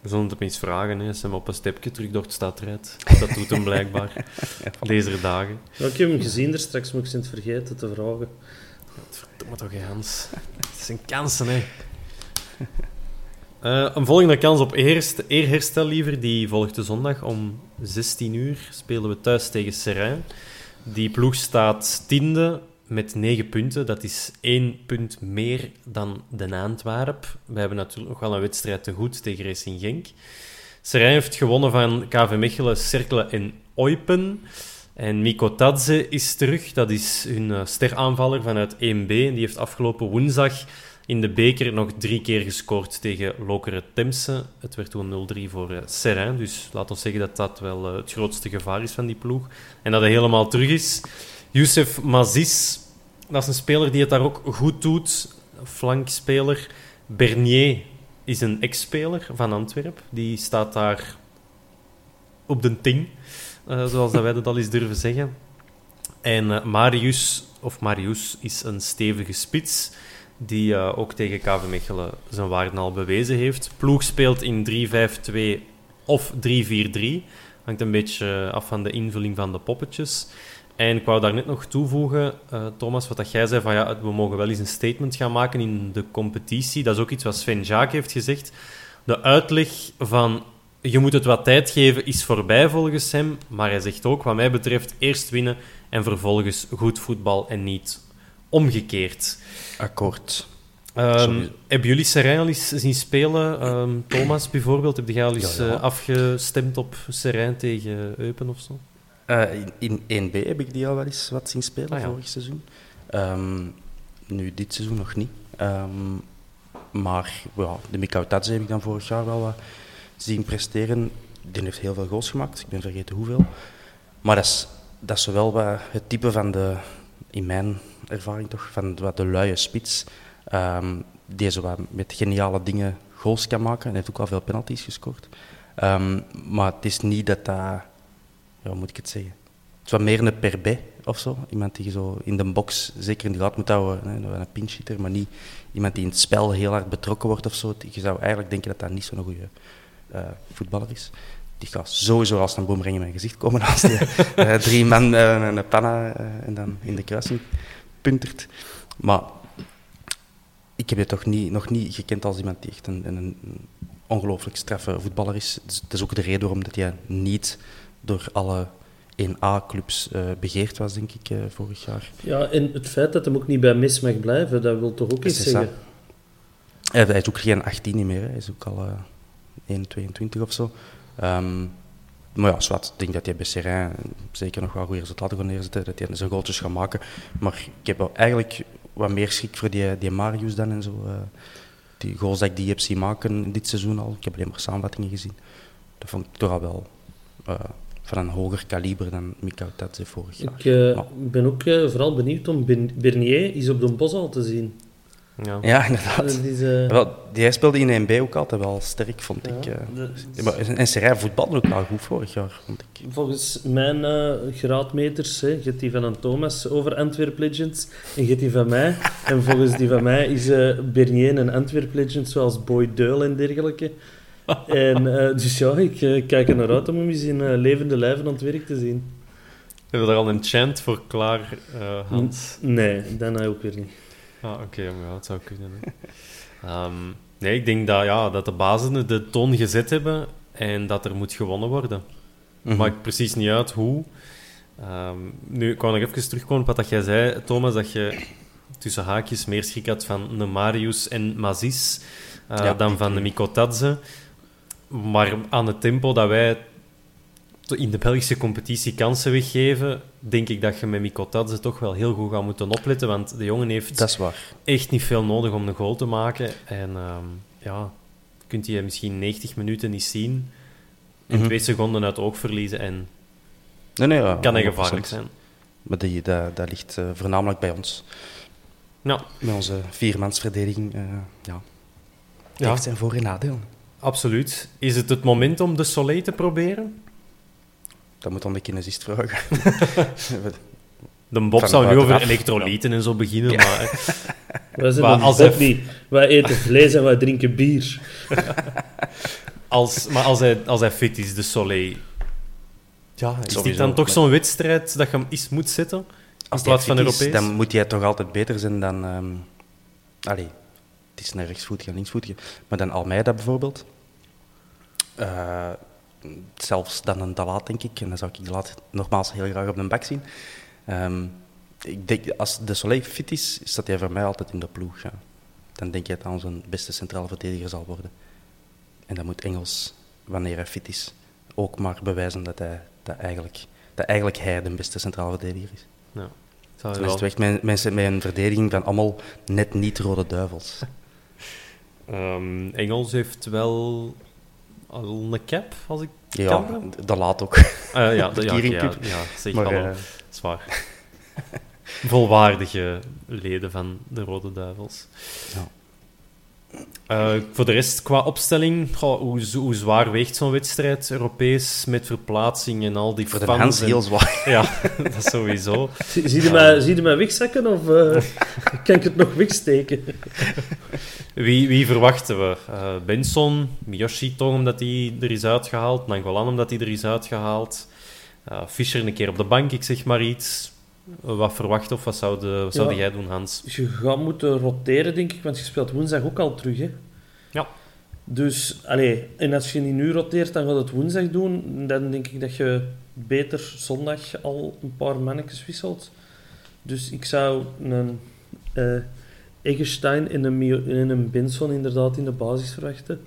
A: we zullen het op eens vragen, hè, als hij hem op een stepje terug door de stad rijdt. Dat doet hem blijkbaar deze dagen.
C: Ja, ik heb hem gezien er straks, maar ik ben het vergeten te vragen.
A: Verdomme toch, Hans. Het zijn kansen, hè. Eh, een volgende kans op eerst, eerherstel liever, die volgt de zondag om 16 uur. Spelen we thuis tegen Serijn. Die ploeg staat tiende met 9 punten. Dat is één punt meer dan de Antwerp. We hebben natuurlijk nog wel een wedstrijd te goed tegen Racing Genk. Serijn heeft gewonnen van KV Mechelen, Cerkelen en Eupen. En Miko Tadze is terug. Dat is hun uh, steraanvaller vanuit 1B. En die heeft afgelopen woensdag in de beker nog drie keer gescoord tegen Lokeren Temse. Het werd toen 0-3 voor uh, Serrain. Dus laat ons zeggen dat dat wel uh, het grootste gevaar is van die ploeg. En dat hij helemaal terug is. Youssef Mazis, dat is een speler die het daar ook goed doet. Flankspeler. Bernier is een ex-speler van Antwerpen. Die staat daar op de ting, uh, zoals dat wij dat al eens durven zeggen. En Marius, of Marius, is een stevige spits die uh, ook tegen KV Mechelen zijn waarde al bewezen heeft. Ploeg speelt in 3-5-2 of 3-4-3. Hangt een beetje af van de invulling van de poppetjes. En ik wou daar net nog toevoegen, uh, Thomas, wat dat jij zei, van ja, we mogen wel eens een statement gaan maken in de competitie. Dat is ook iets wat Sven Jaak heeft gezegd. De uitleg van je moet het wat tijd geven is voorbij volgens hem. Maar hij zegt ook, wat mij betreft, eerst winnen en vervolgens goed voetbal en niet omgekeerd.
B: Akkoord.
A: Um, hebben jullie Serijn al eens zien spelen? Um, Thomas bijvoorbeeld, heb jij al eens ja, ja. Uh, afgestemd op Serijn tegen Eupen of zo?
B: Uh, in, in 1B heb ik die al wel eens wat zien spelen, ah, ja. vorig seizoen. Um, nu, dit seizoen nog niet. maar ja, de Mikau Tadze heb ik dan vorig jaar wel wat zien presteren. Die heeft heel veel goals gemaakt, ik ben vergeten hoeveel. Maar dat is, dat is wel wat het type van de, in mijn ervaring toch, van wat de luie spits. Um, die zo wat met geniale dingen goals kan maken. En heeft ook wel veel penalties gescoord. Um, maar het is niet dat dat... Ja, hoe moet ik het zeggen? Het is meer een perbe of zo. Iemand die zo in de box zeker in de gaten moet houden. Hè, een pinchhitter, maar niet iemand die in het spel heel hard betrokken wordt of zo. Je zou eigenlijk denken dat dat niet zo'n goede uh, voetballer is. Die gaat sowieso als een boemerang in mijn gezicht komen als die uh, drie man uh, een panna en dan in de kruising puntert. Maar ik heb je toch niet, nog niet gekend als iemand die echt een, een ongelooflijk straffe voetballer is. Dus dat is ook de reden waarom dat hij niet door alle 1A-clubs uh, begeerd was, denk ik, uh, vorig jaar.
C: Ja, en het feit dat hij ook niet bij mis mag blijven, dat wil toch ook iets zeggen?
B: Hij is ook geen 18 meer, hè. hij is ook al uh, 1,22 of zo. Um, maar ja, zwart, ik denk dat hij bij Serrain zeker nog wel goede resultaten gaat neerzetten, dat hij zijn goaltjes gaat maken. Maar ik heb eigenlijk wat meer schrik voor die, die Marius dan en zo. Uh, die goals dat ik die heb zien maken dit seizoen al. Ik heb alleen maar samenvattingen gezien. Dat vond ik toch al wel uh, van een hoger kaliber dan Mika vorig jaar.
C: Ik uh, maar. ben ook vooral benieuwd om Bernier is op de bos al te zien.
B: Ja, ja inderdaad. Die, uh... wel, die speelde in 1B ook altijd wel sterk, vond ja, ik. Uh. De... En Serijn voetbalde ook wel goed vorig jaar, vond ik.
C: Volgens mijn uh, graadmeters, hè, gaat die van een Thomas over Antwerp Legends en gaat die van mij. en volgens die van mij is Bernier een Antwerp Legend, zoals Boy Deul en dergelijke. en, dus ja, ik kijk er naar uit om hem eens in levende lijven aan het werk te zien.
A: Hebben we er al een chant voor klaar, Hans?
C: N nee, dan ook weer niet.
A: Ah, oké, okay, maar ja, het zou kunnen. um, nee, ik denk dat, ja, dat de bazen de toon gezet hebben en dat er moet gewonnen worden. Mm -hmm. Maakt precies niet uit hoe. Um, nu, ik wou nog even terugkomen op wat jij zei, Thomas, dat je tussen haakjes meer schrik had van de Marius en Mazis uh, ja. dan van de Mikotadze. Maar aan het tempo dat wij in de Belgische competitie kansen weggeven, denk ik dat je met Mikotadze toch wel heel goed gaat moeten opletten. Want de jongen heeft echt niet veel nodig om een goal te maken. En um, ja, kunt je misschien 90 minuten niet zien. En mm-hmm. twee seconden uit het oog verliezen. En
B: nee, nee, ja,
A: kan hij gevaarlijk zijn.
B: Maar die, dat, dat ligt uh, voornamelijk bij ons.
A: Ja.
B: Met onze viermansverdediging. Uh, ja. ja. Heeft zijn voor- en nadeel.
A: Absoluut. Is het het moment om de Soleil te proberen?
B: Dat moet dan de kinesist vragen.
A: de Bob zou nu over elektrolyten ja. en zo beginnen, ja. maar...
C: Wij zijn maar als hij... niet. Wij eten vlees en wij drinken bier.
A: als, maar als hij, als hij fit is, de Soleil... Ja, is dit dan toch zo'n wedstrijd dat je hem eens moet zetten? In
B: plaats van Europees? dan moet hij toch altijd beter zijn dan... Um... Allee, het is een rechtsvoetige en linksvoetige. Maar dan Almeida bijvoorbeeld. Eh, zelfs dan een Dalat, denk ik. En dan zou ik Dalat nogmaals heel graag op de bak zien. Ehm, ik denk, als de Soleil fit is, staat hij voor mij altijd in de ploeg. Ja. Dan denk je dat hij onze beste centrale verdediger zal worden. En dan moet Engels, wanneer hij fit is, ook maar bewijzen dat, hij, dat, eigenlijk, dat eigenlijk hij de beste centrale verdediger is.
A: Ja. Zou je wel-
B: mijn, mensen met een verdediging van allemaal net niet rode duivels.
A: Ehm, Engels heeft wel een cap, als ik
B: Ja,
A: kan.
B: dat laat ook.
A: Eh, ja, de, ja, ja, zeg
B: Maar,
A: hallo.
B: eh.
A: Volwaardige leden van de Rode Duivels.
B: Ja.
A: Eh, voor de rest, qua opstelling, goh, hoe, hoe zwaar weegt zo'n wedstrijd Europees met verplaatsing en al die
B: Voor de
A: fans
B: Hans
A: en-
B: heel zwaar.
A: Ja, dat sowieso.
C: Zie, zie, je mij, zie je mij wegzakken of eh, kan ik het nog wegsteken?
A: Wie, wie verwachten we? Eh, Benson, Miyoshi toch omdat hij er is uitgehaald, Nangolan omdat hij er is uitgehaald, Eh, Fischer een keer op de bank, ik zeg maar iets. Wat verwacht of wat zou, de, wat zou
C: Ja.
A: jij doen, Hans?
C: Je gaat moeten roteren, denk ik, want je speelt woensdag ook al terug. Hè?
A: Ja.
C: Dus, allee, en als je niet nu roteert, dan gaat het woensdag doen. Dan denk ik dat je beter zondag al een paar mannetjes wisselt. Dus ik zou een eh Eggestein en een, Mio- en een Benson inderdaad in de basis verwachten.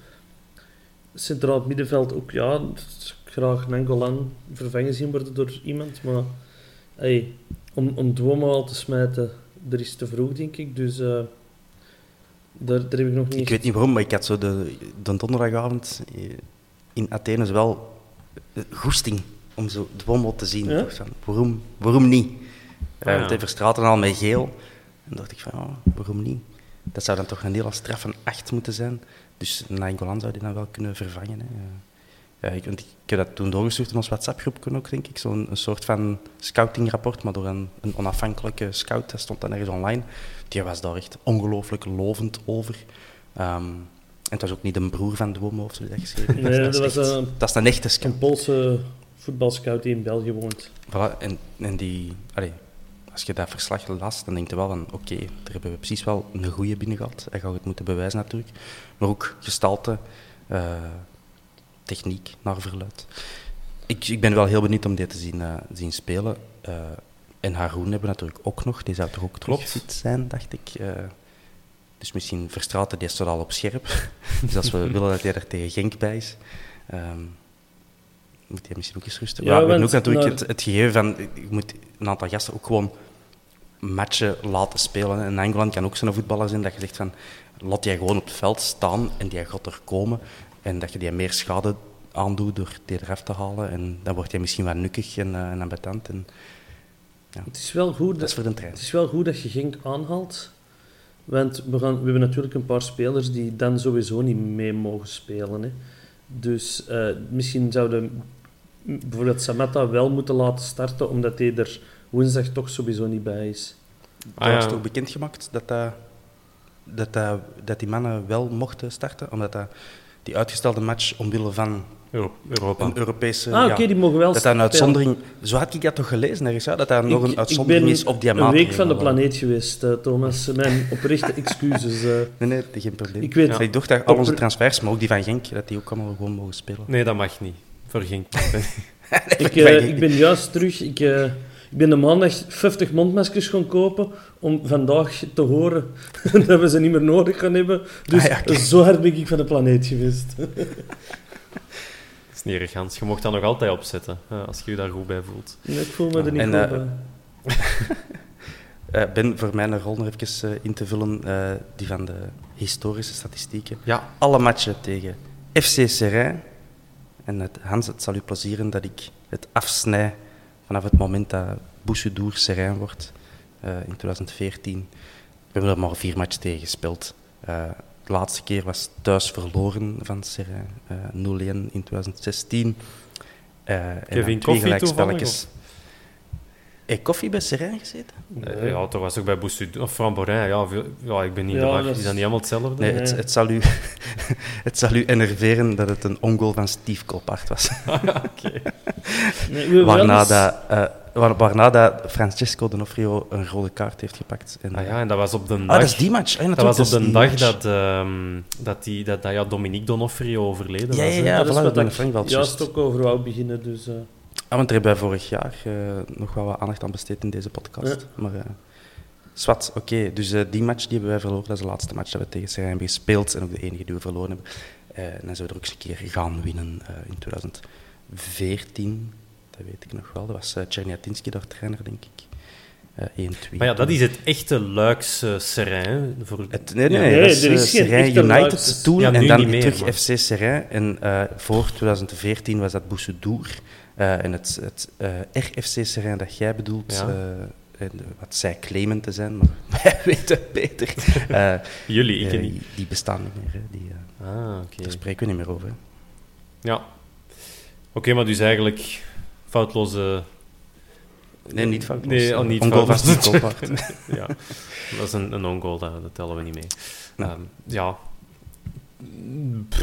C: Centraal middenveld ook, ja, graag Nangolan vervangen zien worden door iemand. Maar hey, om, om Duomo al te smijten, er is te vroeg, denk ik. Dus eh, daar, daar heb ik nog niet
B: Ik weet niet waarom, maar ik had zo de, de donderdagavond eh, in Athene zo wel eh, goesting om zo Duomo te zien.
C: Ja?
B: Waarom, waarom niet? Uh,
A: ja.
B: Hij verstraten al met geel. En dacht ik van, ja, waarom niet? Dat zou dan toch een hele straf van 8 moeten zijn. Dus Nainggolan zou die dan wel kunnen vervangen. Hè. Ja, ik, ik heb dat toen doorgestuurd in ons WhatsApp-groep ook, denk ik. Zo'n een soort van scoutingrapport, maar door een, een onafhankelijke scout. Dat stond dan ergens online. Die was daar echt ongelooflijk lovend over. Ehm, en het was ook niet een broer van Duomo of zo die dat geschreven.
C: Nee,
B: dat,
C: was
B: echt-
C: een-
B: dat is een echte scout.
C: een Poolse voetbalscout die in België woont.
B: Voilà, en, en die, allee, als je dat verslag las, dan denk je wel van, oké, daar hebben we precies wel een goede binnen gehad. Hij gaat het moeten bewijzen natuurlijk. Maar ook gestalte, eh, techniek, naar verluid. Ik, ik ben wel heel benieuwd om die te zien, eh, zien spelen. Eh, en Haroon hebben we natuurlijk ook nog. Die zou toch ook fit zijn, dacht ik. Eh, dus misschien Verstraten, die staat al op scherp. dus als we willen dat hij er tegen Genk bij is... ehm, moet hij misschien ook eens rusten.
C: Ja,
B: Ja, we hebben
C: want
B: ook natuurlijk
C: naar-
B: het, het gegeven van... Je moet een aantal gasten ook gewoon matchen laten spelen. En Engeland kan ook zo'n voetballer zijn dat je zegt van... Laat die gewoon op het veld staan en die gaat er komen. En dat je die meer schade aandoet door die eraf te halen. En dan wordt hij misschien wat nukkig en, uh, en ambetant. En
C: Het is wel goed
B: dat is voor de trein.
C: Het is wel goed dat je Genk aanhaalt. Want we, gaan, we hebben natuurlijk een paar spelers die dan sowieso niet mee mogen spelen. Hè. Dus eh, misschien zouden bijvoorbeeld Samatta wel moeten laten starten, omdat hij er woensdag toch sowieso niet bij is.
A: Ah, ja.
B: toch bekendgemaakt dat, dat, dat, dat, dat die mannen wel mochten starten? Omdat dat, die uitgestelde match omwille van
A: Euro- Europa.
B: een Europese...
C: Ah, oké,
B: ja,
C: die mogen wel
B: dat een
C: spelen.
B: uitzondering... Zo had ik dat toch gelezen ergens, ja? dat dat nog
C: Ik-
B: een uitzondering
C: ik ben
B: is op die
C: een
B: maatregelen.
C: week van de planeet geweest, eh, Thomas. Mijn oprechte excuses. eh.
B: Nee, nee, geen probleem.
C: Ik weet-
B: Ik dacht dat al onze transfers, maar ook die van Genk, dat die ook allemaal gewoon mogen spelen.
A: Nee, dat mag niet. Voor Genk.
C: ik, eh, ik ben juist terug. Ik, ik ben de maandag 50 mondmaskers gaan kopen om vandaag te horen dat we ze niet meer nodig gaan hebben. Dus
B: Ah, ja,
C: zo hard ben ik van de planeet geweest.
A: Dat is niet erg, Hans. Je mocht dat nog altijd opzetten, als je je daar goed bij voelt.
C: Nee, ik voel me er niet
B: En,
C: goed
B: eh,
C: bij.
B: Eh, ben, voor mijn rol nog even eh, in te vullen, eh, die van de historische statistieken.
A: Ja.
B: Alle matchen tegen FC Serrain. En het, Hans, het zal u plezieren dat ik het afsnij vanaf het moment dat Boussoudour Serrain wordt, eh, in 2014. We hebben er maar vier matchen tegen gespeeld. Eh, de laatste keer was thuis verloren van Serrain, eh 0-1 in 2016. Eh, en dan
A: Kevin
B: twee
A: Koffie
B: gelijkspelletjes. Heb koffie bij Serijn gezeten?
A: Eh, Ja, toch was ook bij Boussoud of Framborin. Ja, ja, ik ben niet de
C: dat
A: Is
C: is-
A: dat niet allemaal hetzelfde?
B: Nee,
C: Nee.
B: het, het, zal u, het zal u enerveren dat het een ongoal van Steve Colpart was.
C: Nee, we
B: waarna,
C: wel
B: dat, eh, waar- waarna dat Francesco D'Onofrio een rode kaart heeft gepakt. En,
A: Ah ja, en dat was op de dag...
B: Ah, dat is die match. Ah,
A: dat was op
B: is
A: de dag
B: match.
A: dat, ehm, dat, die, dat, dat ja, Dominique Donofrio overleden
B: Ja,
A: was.
B: ja, ja.
C: dat is
B: voilà,
C: wat
B: dat
C: ik juist
B: juist.
C: ook over wou beginnen. Dus, eh,
B: Ah, want daar hebben wij vorig jaar eh, nog wel wat aandacht aan besteed in deze podcast.
C: Ja.
B: Maar, eh zwart, oké. Dus eh, die match die hebben wij verloren. Dat is de laatste match dat we tegen Serijn hebben gespeeld. En ook de enige die we verloren hebben. Eh, en dan zijn we er ook eens een keer gaan winnen eh, in 2014. Dat weet ik nog wel. Dat was uh, Czerniatinski, daar trainer, denk ik. Eh 1-2.
A: Maar ja, dat is het echte Luikse Serijn. Voor...
B: Het, nee, nee,
C: Nee,
B: dat is,
C: er is geen
B: Serijn
C: echte
B: United
C: Luikse.
B: toen
A: Ja,
B: en dan
A: meer,
B: terug
A: maar-
B: FC Serijn. En eh, voor 2014 was dat Boussedour. Eh en het, het eh, RFC Serijn dat jij bedoelt,
A: Ja.
B: eh, en wat zij claimen te zijn, maar wij weten beter.
A: Jullie, ik niet.
B: die bestaan niet meer. Hè. Die,
A: Ah.
B: Daar spreken we niet meer over. hè.
A: Ja. Oké, maar dus eigenlijk foutloze...
B: Nee, niet fout.
A: Nee, oh, niet
B: Ongoal
A: foutloos. Ja, dat is een, een on-goal, dat, dat tellen we niet mee.
B: Nee.
A: Ehm, ja.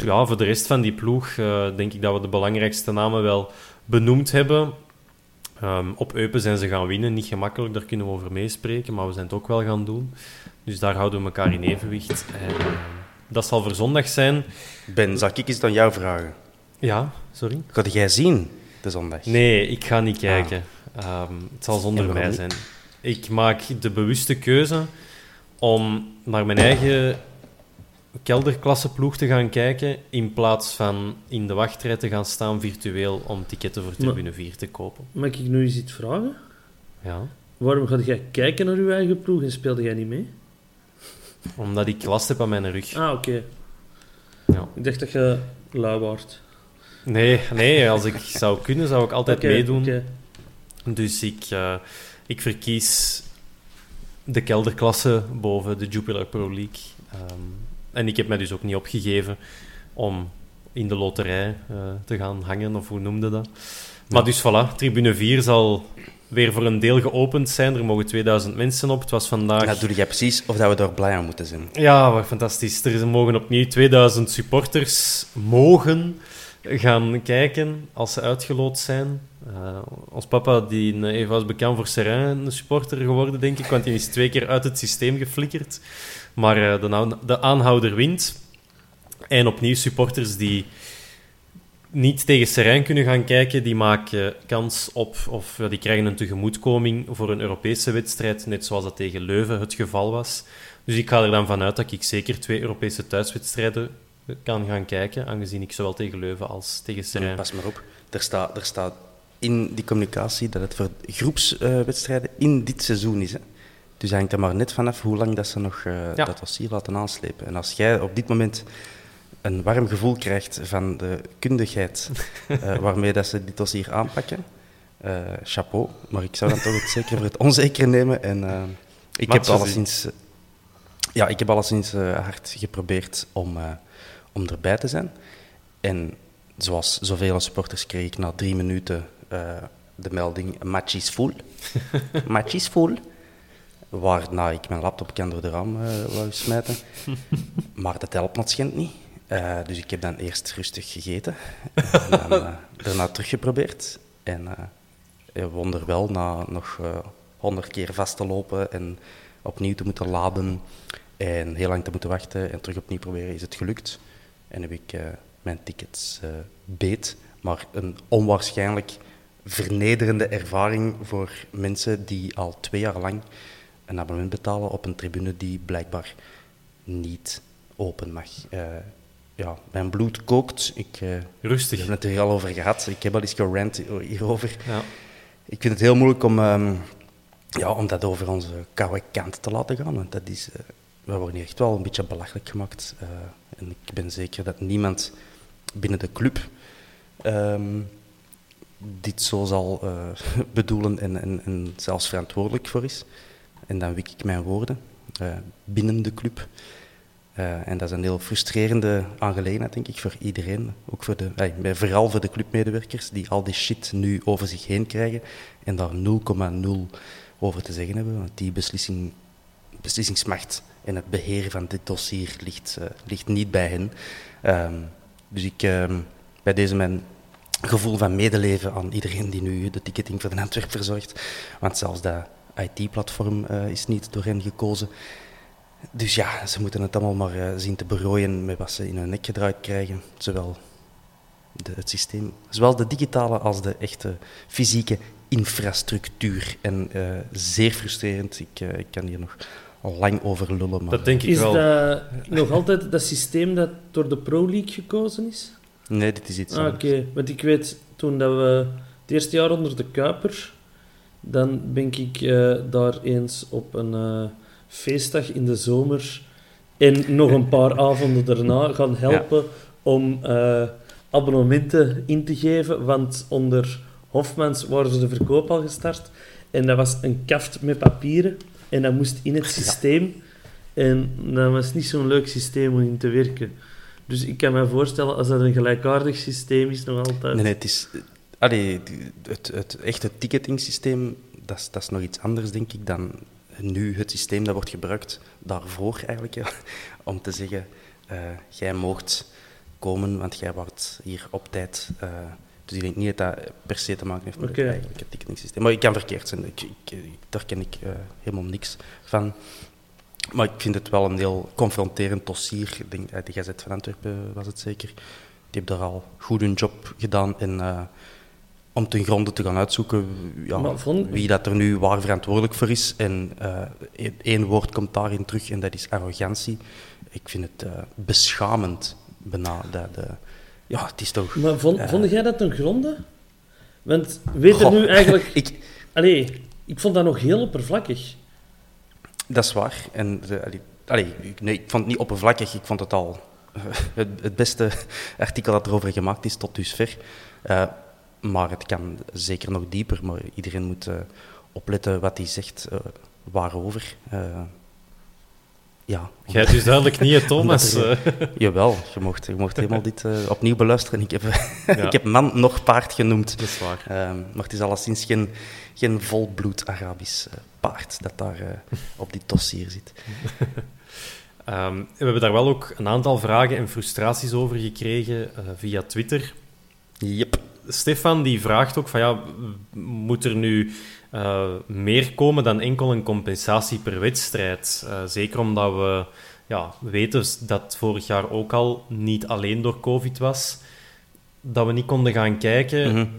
A: Ja, voor de rest van die ploeg denk ik dat we de belangrijkste namen wel benoemd hebben. Ehm, op Eupen zijn ze gaan winnen, niet gemakkelijk, daar kunnen we over meespreken, maar we zijn het ook wel gaan doen. Dus daar houden we elkaar in evenwicht. En, ehm, dat zal voor zondag zijn.
B: Ben, zal ik eens aan jou vragen?
A: Ja, sorry?
B: Ga jij zien de zondag?
A: Nee, ik ga niet kijken. Ehm, het zal zonder mij
B: niet?
A: zijn. Ik maak de bewuste keuze om naar mijn eigen kelderklasseploeg te gaan kijken, in plaats van in de wachtrij te gaan staan virtueel om ticketten voor
C: Maar-
A: tribune 4 te kopen.
C: mag ik nu eens iets vragen?
A: Ja.
C: Waarom ga jij kijken naar je eigen ploeg en speelde jij niet mee?
A: Omdat ik last heb aan mijn rug.
C: Ah, oké.
A: Ja.
C: Ik dacht dat je lui waart.
A: Nee, nee, als ik zou kunnen, zou ik altijd meedoen.
C: oké.
A: Dus ik, eh, ik verkies de kelderklasse boven de Jupiler Pro League. Ehm, en ik heb mij dus ook niet opgegeven om in de loterij eh, te gaan hangen, of hoe noemde dat? Maar dus voilà, tribune 4 zal weer voor een deel geopend zijn. Er mogen 2000 mensen op. Het was vandaag...
B: Dat doe jij precies of dat we daar blij aan moeten zijn.
A: Ja, wat fantastisch. Er mogen opnieuw 2000 supporters mogen gaan kijken als ze uitgeloot zijn. Eh, ons papa, die eh, was bekend voor Serrain, een supporter geworden, denk ik, want die is twee keer uit het systeem geflikkerd. Maar eh, de, de aanhouder wint. En opnieuw supporters die niet tegen Serrain kunnen gaan kijken, die maken kans op, of ja, die krijgen een tegemoetkoming voor een Europese wedstrijd, net zoals dat tegen Leuven het geval was. Dus ik ga er dan vanuit dat ik zeker twee Europese thuiswedstrijden kan gaan kijken, aangezien ik zowel tegen Leuven als tegen Serrain...
B: Pas maar op, er staat, er staat in die communicatie dat het voor groepswedstrijden in dit seizoen is. Hè. Dus hangt er maar net vanaf hoe lang dat ze nog eh,
A: Ja.
B: dat dossier laten aanslepen. En als jij op dit moment een warm gevoel krijgt van de kundigheid eh, waarmee dat ze dit dossier aanpakken, eh, chapeau. Maar ik zou dan toch het zeker voor het onzeker nemen. En, eh, ik, heb alleszins, eh, ja, ik heb alleszins eh, hard geprobeerd om, eh, om erbij te zijn. En zoals zoveel supporters kreeg ik na drie minuten eh, de melding match is full. match is full. Waarna ik mijn laptop kan door de raam eh wou smijten. maar dat helpt nog niet. Eh, dus ik heb dan eerst rustig gegeten. en dan eh, daarna teruggeprobeerd. En eh, eh, wonderwel, na nog honderd keer vast te lopen en opnieuw te moeten laden en heel lang te moeten wachten en terug opnieuw proberen, is het gelukt. En heb ik eh, mijn tickets eh, beet. Maar een onwaarschijnlijk vernederende ervaring voor mensen die al twee jaar lang een abonnement betalen op een tribune die blijkbaar niet open mag. Eh, ja, mijn bloed kookt. Ik, we
A: Rustig.
B: hebben het er al over gehad. Ik heb al eens gerant hierover.
A: Ja.
B: Ik vind het heel moeilijk om, ehm, ja, om dat over onze koude kant te laten gaan. Want dat is, eh, we worden hier echt wel een beetje belachelijk gemaakt. En ik ben zeker dat niemand binnen de club ehm, dit zo zal eh, bedoelen en, en, en zelfs verantwoordelijk voor is. En dan wik ik mijn woorden. eh, binnen de club. Eh, en dat is een heel frustrerende aangelegenheid, denk ik, voor iedereen. Ook voor de, vooral voor de clubmedewerkers, die al die shit nu over zich heen krijgen en daar 0,0 over te zeggen hebben. Want die beslissing, beslissingsmacht en het beheren van dit dossier ligt, ligt niet bij hen. Ehm, dus ik, ehm, bij deze mijn gevoel van medeleven aan iedereen die nu de ticketing voor de Antwerp verzorgt. Want zelfs dat IT-platform is niet door hen gekozen. Dus ja, ze moeten het allemaal maar uh, zien te berooien met wat ze in hun nek gedraaid krijgen. Zowel de, het systeem, zowel de digitale als de echte fysieke infrastructuur. En uh, zeer frustrerend. Ik, uh, ik kan hier nog lang over lullen. Maar...
C: Dat denk ik is wel. dat nog altijd dat systeem dat door de Pro League gekozen is?
B: Nee, dit is iets
C: ah, Oké, want ik weet toen dat we het eerste jaar onder de Kuiper, dan ben ik daar eens op een feestdag in de zomer en nog een paar avonden daarna gaan helpen om uh, abonnementen in te geven. Want onder Hofmans waren ze de verkoop al gestart. En dat was een kaft met papieren. En dat moest in het systeem. En dat was niet zo'n leuk systeem om in te werken. Dus ik kan me voorstellen, als dat een gelijkaardig systeem is, nog altijd...
B: Nee, nee het is... Allee, het, het echte ticketing systeem, dat is, dat is nog iets anders, denk ik, dan nu het systeem dat wordt gebruikt daarvoor eigenlijk, om te zeggen, uh, jij moogt komen, want jij wordt hier op tijd. Uh, dus ik denk niet dat dat per se te maken heeft met okay. het ticketing systeem. Maar ik kan verkeerd zijn, ik, ik, daar ken ik uh, helemaal niks van. Maar ik vind het wel een heel confronterend dossier. Ik denk, de Gazet van Antwerpen was het zeker. Die hebben daar al goed hun job gedaan en om ten gronde te gaan uitzoeken ja, wie dat er nu waar verantwoordelijk voor is. En uh, één woord komt daarin terug en dat is arrogantie. Ik vind het uh, beschamend bijna. Dat, ja, het is toch...
C: Maar vond, vond jij dat ten gronde? Want weet je nu eigenlijk... ik, allee, ik vond dat nog heel oppervlakkig.
B: Dat is waar. En, allee, nee, ik vond het niet oppervlakkig, ik vond het al het, het beste artikel dat erover gemaakt is tot dusver. Maar het kan zeker nog dieper. Maar iedereen moet uh, opletten wat hij zegt, uh, waarover. Ja.
A: Jij hebt dus duidelijk niet, Thomas.
B: Er, jawel, je mocht, je mocht helemaal dit opnieuw beluisteren. Ik heb, ik heb man nog paard genoemd.
A: Dat is waar.
B: Ehm, maar het is alleszins geen, geen volbloed Arabisch paard dat daar op die dossier zit.
A: um, we hebben daar wel ook een aantal vragen en frustraties over gekregen via Twitter.
B: Yep.
A: Stefan die vraagt ook van ja, moet er nu uh, meer komen dan enkel een compensatie per wedstrijd? Uh, zeker omdat we ja, weten dat vorig jaar ook al niet alleen door COVID was, dat we niet konden gaan kijken. Mm -hmm.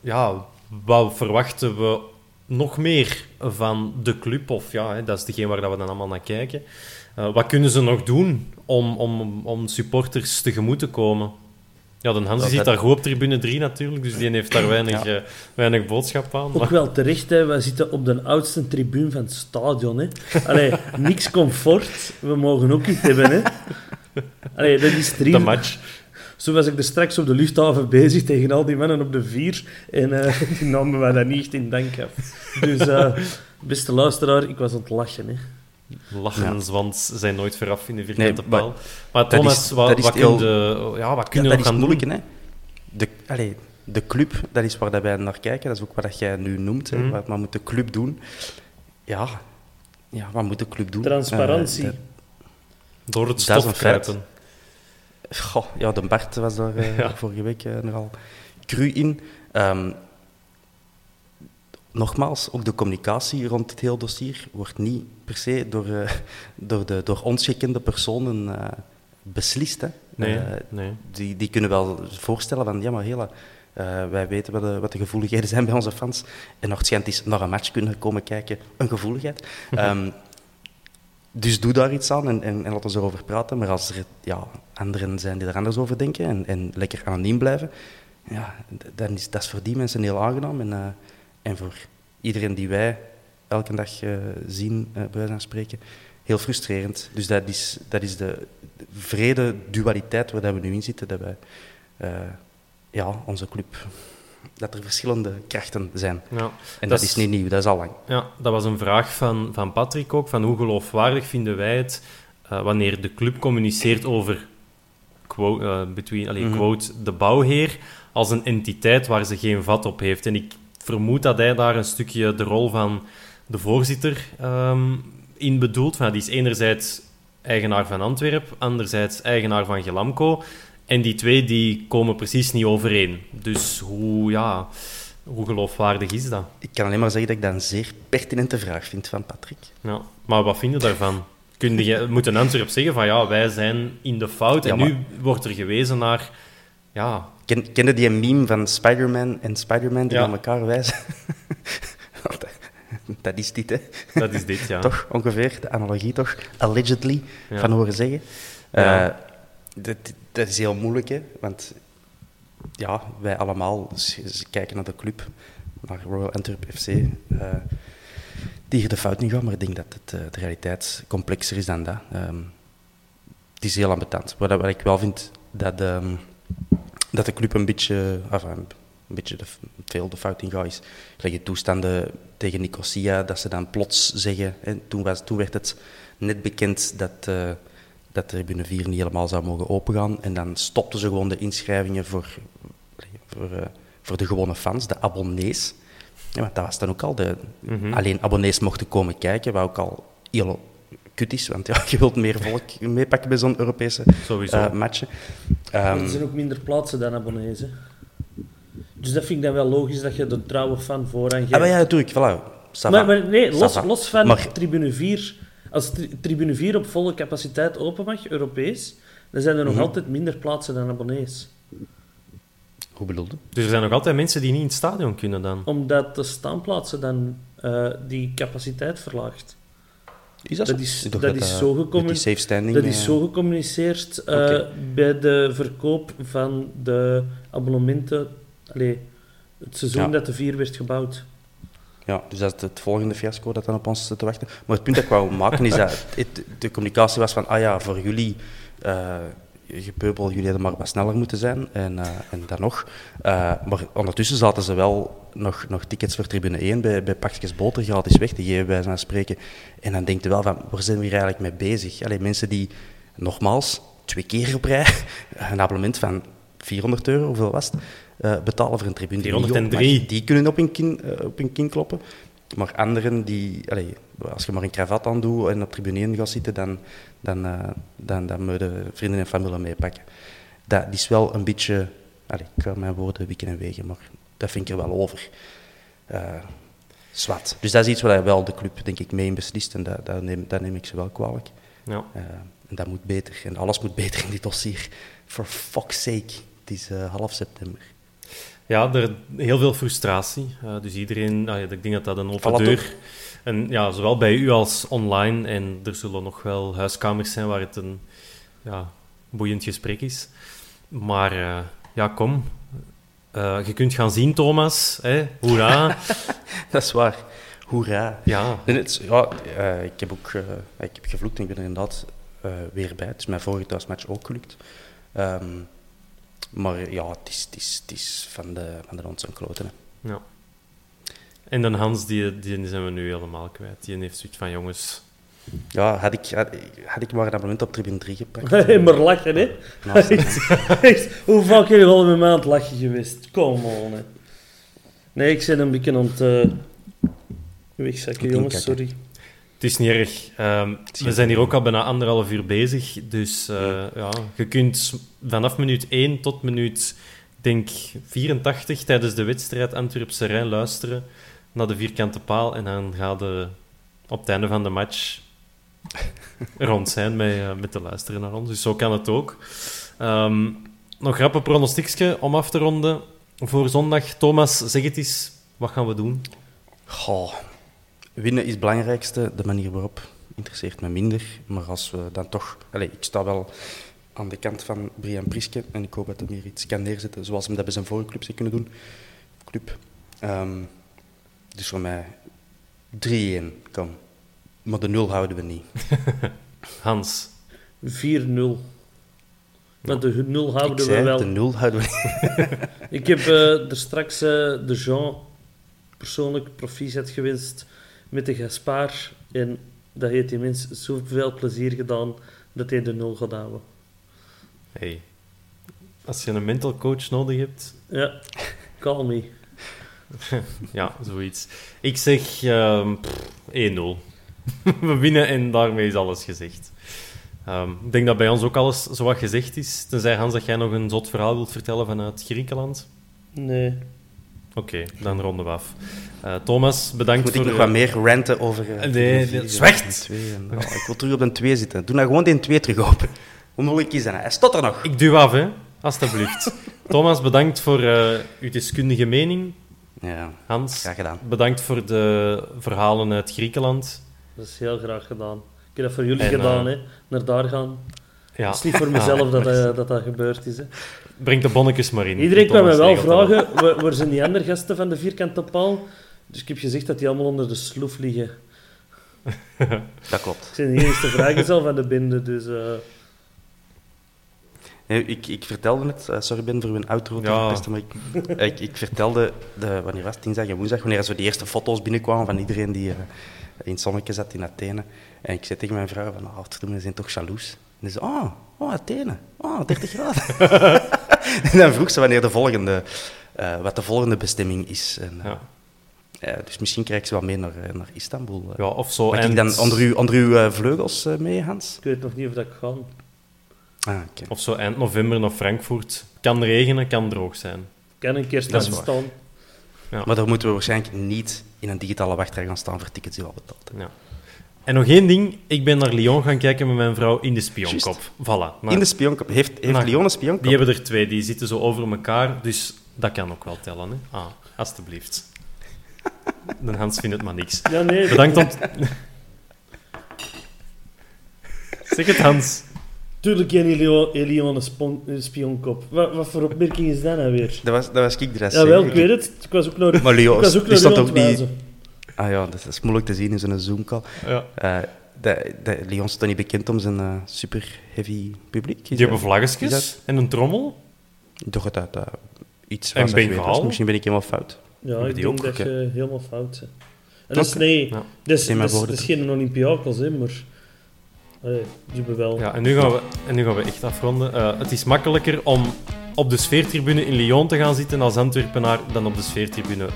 A: Ja, wat verwachten we nog meer van de club? Of ja, hè, dat is degene waar we dan allemaal naar kijken. Uh, wat kunnen ze nog doen om, om, om supporters tegemoet te komen? Ja, de Hans zit daar goed op tribune 3 natuurlijk, dus die heeft daar weinig, ja. uh, weinig boodschap aan.
C: Ook wel terecht, hè. wij zitten op de oudste tribune van het stadion. Hè. Allee, niks comfort, we mogen ook niet hebben. Hè. Allee, dat is drie.
A: De match.
C: Zo was ik er straks op de luchthaven bezig tegen al die mannen op de vier. En uh, die namen wij dat niet in dank af. Dus, uh, beste luisteraar, ik was aan het lachen. Hè
A: lachens, ja. want ze zijn nooit veraf in de vierkante nee, paal. Maar Thomas, is, wat, wat, heel, kun je, ja, wat kun je
B: ja,
A: nog gaan
B: moeilijk, doen? Hè? De, allez, de club, dat is waar dat wij naar kijken. Dat is ook wat jij nu noemt. Mm. Hè. Wat, wat moet de club doen? Ja, ja wat moet de club doen?
C: Transparantie. Uh,
A: de, Door het stof grijpen.
B: Goh, ja, de Bart was daar uh, ja. vorige week uh, nogal cru in. Um, nogmaals, ook de communicatie rond het hele dossier wordt niet per se door, uh, door, de, door ons gekende personen uh, beslist. Hè.
A: Nee, uh, nee.
B: Die, die kunnen wel voorstellen van, ja maar hela, wij weten wat de, wat de gevoeligheden zijn bij onze fans. En nog schijnt is naar een match kunnen komen kijken, een gevoeligheid. um, dus doe daar iets aan en, en, en laten we erover praten. Maar als er ja, anderen zijn die er anders over denken en, en lekker anoniem blijven, ja, dan is dat is voor die mensen heel aangenaam. En, en voor iedereen die wij elke dag uh, zien, uh, bij wijze spreken, heel frustrerend. Dus dat is, dat is de vrede dualiteit waar we nu in zitten, dat wij, uh, ja, onze club, dat er verschillende krachten zijn. Ja, en dat, dat is, is, niet nieuw, dat is al lang.
A: Ja, dat was een vraag van, van Patrick ook, van hoe geloofwaardig vinden wij het eh, wanneer de club communiceert over quote, eh, between, allee,
B: Mhm.
A: quote, de bouwheer als een entiteit waar ze geen vat op heeft. En ik vermoed dat hij daar een stukje de rol van de voorzitter ehm, in bedoelt. Van, die is enerzijds eigenaar van Antwerp, anderzijds eigenaar van Gelamco. En die twee die komen precies niet overeen. Dus hoe, ja, hoe geloofwaardig is dat?
B: Ik kan alleen maar zeggen dat ik dat een zeer pertinente vraag vind van Patrick.
A: Ja, maar wat vind je daarvan? Kun je, moet een Antwerp zeggen van ja, wij zijn in de fout. En nu wordt er gewezen naar... Ja,
B: Ken, ken je die meme van Spider-Man en Spider-Man die
A: Ja.
B: naar elkaar wijzen? Want dat- is dit, hè?
A: dat is dit, ja.
B: Toch ongeveer, de analogie toch? Allegedly,
A: Ja.
B: van horen zeggen.
A: Ja.
B: Eh, dat, dat is heel moeilijk, hè? Want ja, wij allemaal kijken naar de club, naar Royal Antwerp FC, eh, die hier de fout niet gaan, maar ik denk dat het, eh, de realiteit complexer is dan dat. Ehm, het is heel ambetant. Wat, wat ik wel vind, dat, ehm, dat de club een beetje, enfin, een beetje de, veel de fout in gaat, is je toestanden tegen Nicosia, dat ze dan plots zeggen, hè, toen, was, toen werd het net bekend dat, eh dat tribune 4 niet helemaal zou mogen opengaan, en dan stopten ze gewoon de inschrijvingen voor, voor, eh, voor de gewone fans, de abonnees. Ja, want dat was dan ook al, de,
A: Mhm.
B: alleen abonnees mochten komen kijken, wat ook al heel kut is, want ja, je wilt meer volk meepakken bij zo'n Europese eh, matchen.
C: Maar
B: Ehm,
C: er zijn ook minder plaatsen dan abonnees. Hè. Dus dat vind ik dan wel logisch dat je de trouwe fan voorrang geeft.
B: ah, maar ja, natuurlijk, voilà.
C: Maar, maar nee, los, los van
B: Maar-
C: tribune 4. Als tri- tribune 4 op volle capaciteit open mag, Europees, dan zijn er nog
B: Mhm.
C: altijd minder plaatsen dan abonnees.
B: Hoe bedoelde?
A: Dus er zijn nog altijd mensen die niet in het stadion kunnen dan.
C: Omdat de staanplaatsen dan eh, die capaciteit verlaagt.
B: Is
C: Dat is-
B: dacht
C: dat is
B: eh,
C: zo
B: met
C: gecommun-
B: die safe standing...
C: Dat is
B: eh,
C: zo gecommuniceerd eh, bij de verkoop van de abonnementen. Allee, het seizoen
B: Ja.
C: dat de 4 werd gebouwd.
B: Ja, dus dat is het volgende fiasco dat dan op ons zit te wachten. Maar het punt dat ik wou maken is dat het, de communicatie was van, ah ja, voor jullie, eh gepeupel, jullie hadden maar wat sneller moeten zijn. En, eh, en dan nog. Eh, maar ondertussen zaten ze wel nog, nog tickets voor tribune 1 bij, bij pakjes boter gratis weg te geven, bij van spreken. En dan denkt je wel van, waar zijn we hier eigenlijk mee bezig? Allee, mensen die, nogmaals, twee keer op rij, een abonnement van 400 euro, hoeveel was het? eh, betalen voor een tribune. die niet op
A: 403.
B: mag. Die kunnen op hun kin, op hun kin kloppen. Maar anderen, die, als je maar een kravat aan doet en op tribune 1 gaat zitten, dan, dan, eh, dan, dan moet je vrienden en familie meepakken. Dat is wel een beetje, allee, ik ga mijn woorden wikken en wegen, maar dat vind ik er wel over. Eh, zwart. Dus dat is iets waar wel de club, denk ik, mee in beslist en dat, dat, neem, dat neem ik ze wel kwalijk.
A: Ja.
B: Eh, en dat moet beter. En alles moet beter in dit dossier. For fuck's sake. Het is half september.
A: Ja, er heel veel frustratie. Eh, dus iedereen, ah ja, ik denk dat dat een open deur... En ja, zowel bij u als online. En er zullen nog wel huiskamers zijn waar het een ja, boeiend gesprek is. Maar eh, ja, kom. Eh, je kunt gaan zien, Thomas. Hè? Hoera.
B: Dat is waar. Hoera.
A: ja,
B: En het, ja, ik heb ook ik heb gevloekt en ik ben er inderdaad weer bij. Het is mijn vorige thuismatch ook gelukt. Ehm, maar ja, het is, het is, het is van de, van de rond kloten. hè.
A: ja. En dan Hans, die, die zijn we nu helemaal kwijt. Die heeft zoiets van, jongens...
B: Ja, had ik, had, had ik maar een abonnement op tribune 3 gepakt.
C: Hey, maar lachen, hè? Hoe vaak heb je al aan het lachen geweest? Kom on, hè. Nee, ik ben een beetje aan het uh, wegzakken, jongens,
B: inkakken.
A: Het is niet erg. Ehm, we zijn hier ook al bijna anderhalf uur bezig. Dus eh, ja, je kunt vanaf minuut 1 tot minuut, denk 84, tijdens de wedstrijd Antwerpse Rijn luisteren naar de vierkante paal. En dan gaat de op het einde van de match rond zijn met, eh, met te luisteren naar ons. Dus zo kan het ook. Ehm, nog rap een pronostiekje om af te ronden voor zondag. Thomas, zeg het eens. Wat gaan we doen?
B: Goh, winnen is het belangrijkste. De manier waarop interesseert me minder. Maar als we dan toch... Allez, ik sta wel aan de kant van Brian Priske. En ik hoop dat hij hier iets kan neerzetten zoals hij dat bij zijn vorige club zou kunnen doen. Club. Ehm, dus voor mij 3-1, kom. Maar de nul houden we niet.
A: Hans.
C: 4-0. Maar de 0
B: ik
C: houden we
B: zei,
C: wel.
B: de nul houden we niet.
C: Ik heb eh, er straks eh, de Jean persoonlijk proficiat gewenst met de Gaspar. En dat heeft die mens zoveel plezier gedaan dat hij de nul gaat houden.
A: Hey. Als je een mental coach nodig hebt,
C: Ja, call me.
A: ja, zoiets. Ik zeg ehm, pff, 1-0. We winnen en daarmee is alles gezegd. Ehm, ik denk dat bij ons ook alles zo wat gezegd is. Tenzij Hans dat jij nog een zot verhaal wilt vertellen vanuit Griekenland.
C: Nee.
A: Oké, dan ronden we af. Eh, Thomas, bedankt
B: Moet ik
A: voor...
B: nog wat meer ranten over... eh,
A: Nee,
B: oh, ik wil terug op de 2 zitten. Doe nou gewoon die 2 terug open. Hoe moeilijk is dat? nou? Hij staat er nog.
A: Ik duw af, hè. Alsjeblieft. Thomas, bedankt voor eh, uw deskundige mening.
B: Ja,
A: Hans,
B: graag gedaan.
A: bedankt voor de verhalen uit Griekenland.
C: Dat is heel graag gedaan. Ik heb dat voor jullie
A: En,
C: gedaan, hè. Naar daar gaan.
A: Ja.
C: Het is niet voor mezelf dat, eh, dat dat gebeurd is, hè.
A: Breng de bonnetjes maar in.
C: Iedereen kwam mij
A: Thomas
C: wel vragen, waar, waar zijn die andere gasten van de vierkante paal? Dus ik heb gezegd dat die allemaal onder de sloef liggen.
B: Dat klopt.
C: Ik ben de enige vrijgezel van de bende, dus... eh,
B: Nee, ik, ik vertelde het, eh, sorry Ben voor mijn outro
A: Ja.
B: maar ik, ik, ik vertelde, de, wanneer was het, dinsdag en woensdag, wanneer zo die eerste foto's binnenkwamen van iedereen die eh, in het zonnetje zat in Athene. En ik zei tegen mijn vrouw van, oh, ze zijn toch jaloers. En ze zei, oh, oh, Athene, oh, 30 graden. en dan vroeg ze wanneer de volgende, eh, wat de volgende bestemming is. En, eh,
A: Ja.
B: ja, dus misschien krijg ik ze wel mee naar, eh, naar Istanbul.
A: Ja, of zo.
B: Mag ik dan onder, uw, onder uw vleugels mee, Hans?
C: ik weet nog niet of dat kan.
B: Ah.
A: Of zo eind november naar Frankfurt. Kan regenen, kan droog zijn.
C: Kan een keer staan staan.
B: Maar daar moeten we waarschijnlijk niet in een digitale wachtrij gaan staan voor tickets die we al betaald hebben.
A: Ja. En nog één ding. Ik ben naar Lyon gaan kijken met mijn vrouw in de spionkop. Voilà. Maar
B: In de spionkop. Heeft, heeft
A: Maar-
B: Lyon een spionkop?
A: Die hebben er twee. Die zitten zo over elkaar. Dus dat kan ook wel tellen. Hè? Ah, alstublieft. De Hans vindt het maar niks.
C: Ja, nee.
A: Bedankt om... Zeg het, Hans.
C: Tuurlijk geen Elio- Elion een spionkop. Wat, wat voor opmerking is dat nou weer?
B: Dat was, dat was ik
C: Ja, wel, ik weet het. Ik was ook naar,
B: Maar Lyon,
C: ik was ook
B: die
C: naar
B: stond
C: Lyon
B: ook niet... Ah ja, dat is moeilijk te zien in zo'n Zoom-call.
A: Ja.
B: Eh, de, de, Lyon stond niet bekend om zijn eh, super heavy publiek. Is
A: Die hebben vlaggetjes en een trommel.
B: Toch het uit eh, iets
A: En
B: was. Misschien ben ik helemaal fout.
C: Ja, ik denk
A: ook,
C: dat je helemaal fout bent. En dat is,
B: Oké.
C: nee,
A: Ja.
C: dat is,
B: Nee, maar
C: dat is,
B: woorden
C: dat is geen Olympiakos, hè, maar... Allee, die hebben wel...
A: Ja, en nu gaan we, en nu gaan we echt afronden. Eh, het is makkelijker om op de sfeertribune in Lyon te gaan zitten als Antwerpenaar dan op de sfeertribune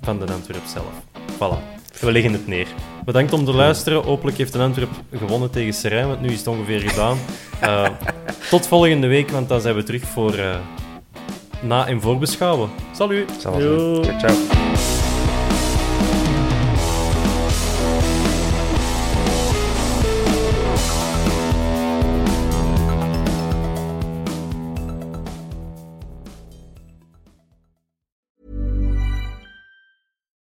A: van de Antwerp zelf. Voilà. We leggen het neer. Bedankt om te luisteren. Hopelijk heeft een Antwerp gewonnen tegen Serijn, want nu is het ongeveer gedaan. Eh, tot volgende week, want dan zijn we terug voor eh, na- en voorbeschouwen. Salut!
B: Zijn. Ciao, ciao.